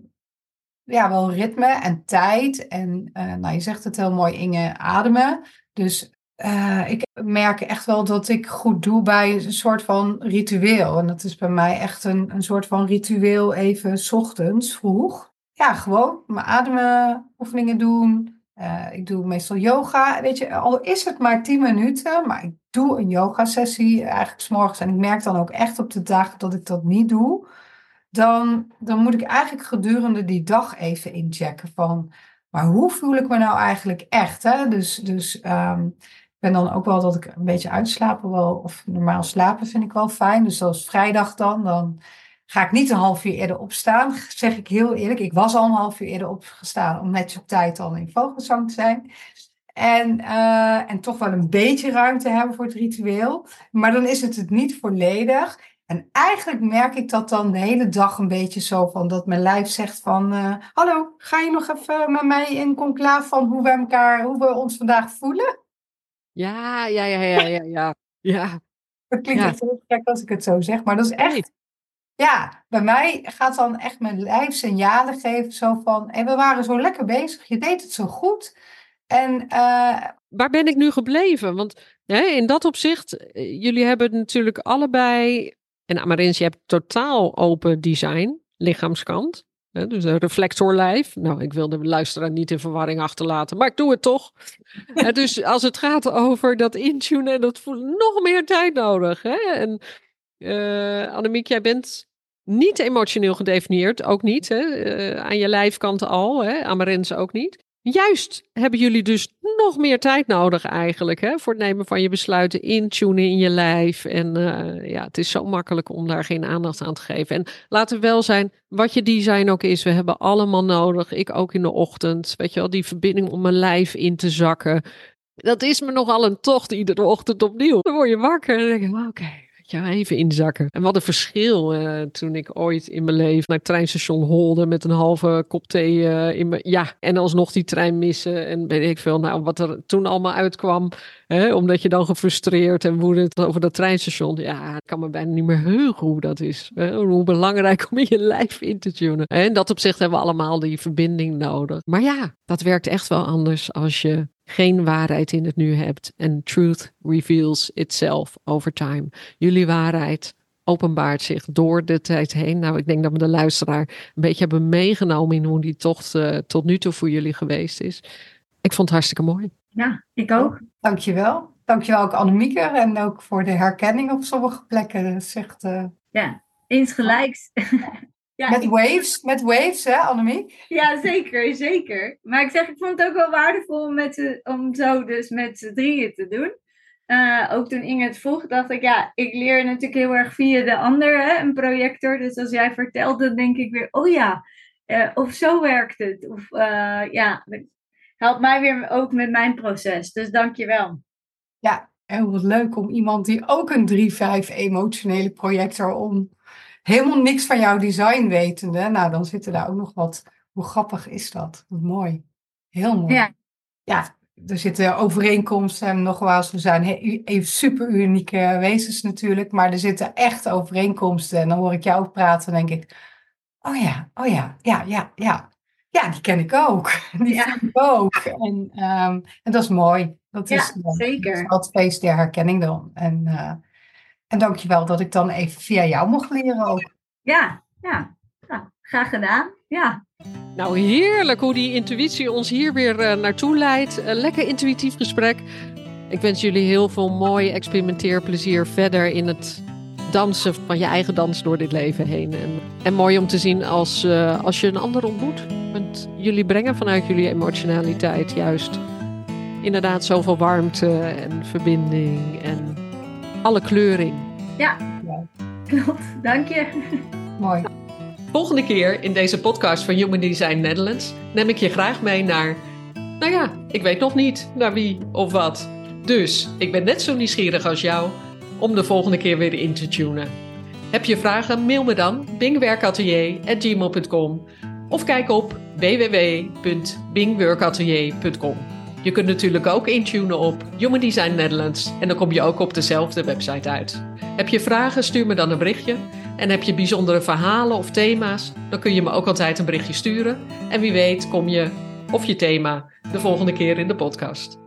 ja, wel ritme en tijd. En eh, nou, je zegt het heel mooi, Inge, ademen. Dus eh, ik merk echt wel dat ik goed doe bij een soort van ritueel. En dat is bij mij echt een, een soort van ritueel even ochtends vroeg. Ja, gewoon mijn ademoefeningen doen. Eh, ik doe meestal yoga. Weet je, al is het maar 10 minuten, maar ik doe een yoga-sessie eigenlijk 's morgens. En ik merk dan ook echt op de dagen dat ik dat niet doe dan, dan moet ik eigenlijk gedurende die dag even inchecken van, maar hoe voel ik me nou eigenlijk echt? Hè? Dus, dus ehm, ik ben dan ook wel dat ik een beetje uitslapen wel, of normaal slapen vind ik wel fijn. Dus zoals vrijdag dan, dan ga ik niet een half uur eerder opstaan, zeg ik heel eerlijk. Ik was al een half uur eerder opgestaan om net op tijd al in vogelzang te zijn. En, eh, en toch wel een beetje ruimte hebben voor het ritueel. Maar dan is het het niet volledig. En eigenlijk merk ik dat dan de hele dag een beetje zo van dat mijn lijf zegt van eh, hallo, ga je nog even met mij in conclave van hoe we elkaar, hoe we ons vandaag voelen? Ja, ja, ja, ja, ja, ja. Ja, Dat klinkt Ja. heel gek als ik het zo zeg, maar dat is echt. Ja, bij mij gaat dan echt mijn lijf signalen geven zo van, hey, we waren zo lekker bezig, je deed het zo goed. En eh, waar ben ik nu gebleven? Want hè, in dat opzicht, eh, jullie hebben natuurlijk allebei, en Amarins, je hebt totaal open design, lichaamskant. Hè, dus een reflectorlijf. Nou, ik wil de luisteraar niet in verwarring achterlaten, maar ik doe het toch. Dus als het gaat over dat intunen en dat voelen, nog meer tijd nodig. Hè? En eh Annemiek, jij bent niet emotioneel gedefinieerd, ook niet. Hè? Eh, aan je lijfkant al, hè? Amarins ook niet. Juist hebben jullie dus nog meer tijd nodig eigenlijk hè, voor het nemen van je besluiten, intunen in je lijf. En eh, ja, het is zo makkelijk om daar geen aandacht aan te geven. En laten we wel zijn, wat je design ook is, we hebben allemaal nodig, ik ook in de ochtend, weet je wel, die verbinding om mijn lijf in te zakken. Dat is me nogal een tocht iedere ochtend opnieuw. Dan word je wakker en denk je, oké, ja, even inzakken. En wat een verschil eh, toen ik ooit in mijn leven naar het treinstation holde met een halve kop thee eh, in mijn... Ja, en alsnog die trein missen en weet ik veel. Nou, wat er toen allemaal uitkwam, hè, omdat je dan gefrustreerd en woedend over dat treinstation. Ja, ik kan me bijna niet meer heugen hoe dat is. Hoe belangrijk om in je lijf in te tunen. En dat opzicht hebben we allemaal die verbinding nodig. Maar ja, dat werkt echt wel anders als je geen waarheid in het nu hebt. En truth reveals itself over time. Jullie waarheid openbaart zich door de tijd heen. Nou, ik denk dat we de luisteraar een beetje hebben meegenomen in hoe die tocht eh, tot nu toe voor jullie geweest is. Ik vond het hartstikke mooi. Ja, ik ook. dankjewel. Dankjewel ook Annemieke en ook voor de herkenning op sommige plekken. Dat is echt, eh, Ja, insgelijks. Ja, met ik- waves, met waves hè Annemiek? ja, zeker, zeker. Maar ik zeg, ik vond het ook wel waardevol om, met z'n- om zo dus met z'n drieën te doen. Eh, ook toen Inge het vroeg, dacht ik, ja, ik leer natuurlijk heel erg via de ander, hè, een projector. Dus als jij vertelt, dan denk ik weer, oh ja, eh, of zo werkt het. Of eh, ja, helpt mij weer ook met mijn proces. Dus dank je wel. Ja, en wat leuk om iemand die ook een 3-5 emotionele projector om helemaal niks van jouw design wetende. Nou, dan zitten daar ook nog wat. Hoe grappig is dat? Wat mooi. Heel mooi. Ja. Ja, er zitten overeenkomsten en nogmaals, we zijn even super unieke wezens natuurlijk, maar er zitten echt overeenkomsten. En dan hoor ik jou ook praten en denk ik, oh ja, oh ja, ja, ja, ja. Ja, die ken ik ook. Die Ja. ken ik ook. En, ehm, en dat is mooi. Dat Ja, is, eh, zeker. dat feest der herkenning dan. En, uh, en dankjewel dat ik dan even via jou mocht leren ook. Ja, ja. ja graag gedaan. Ja. Nou, heerlijk hoe die intuïtie ons hier weer uh, naartoe leidt. Uh, lekker intuïtief gesprek. Ik wens jullie heel veel mooi experimenteerplezier verder in het dansen van je eigen dans door dit leven heen. En, en mooi om te zien als, uh, als je een ander ontmoet. Want jullie brengen vanuit jullie emotionaliteit juist inderdaad zoveel warmte en verbinding en alle kleuring. Ja, klopt. Dank je. Mooi. Volgende keer in deze podcast van Human Design Netherlands neem ik je graag mee naar, nou ja, ik weet nog niet naar wie of wat. Dus ik ben net zo nieuwsgierig als jou om de volgende keer weer in te tunen. Heb je vragen? Mail me dan bingwerkatelier.gmail.com of kijk op www.bingworkatelier.com. Je kunt natuurlijk ook intunen op Human Design Netherlands en dan kom je ook op dezelfde website uit. Heb je vragen? Stuur me dan een berichtje. En heb je bijzondere verhalen of thema's? Dan kun je me ook altijd een berichtje sturen. En wie weet kom je of je thema de volgende keer in de podcast.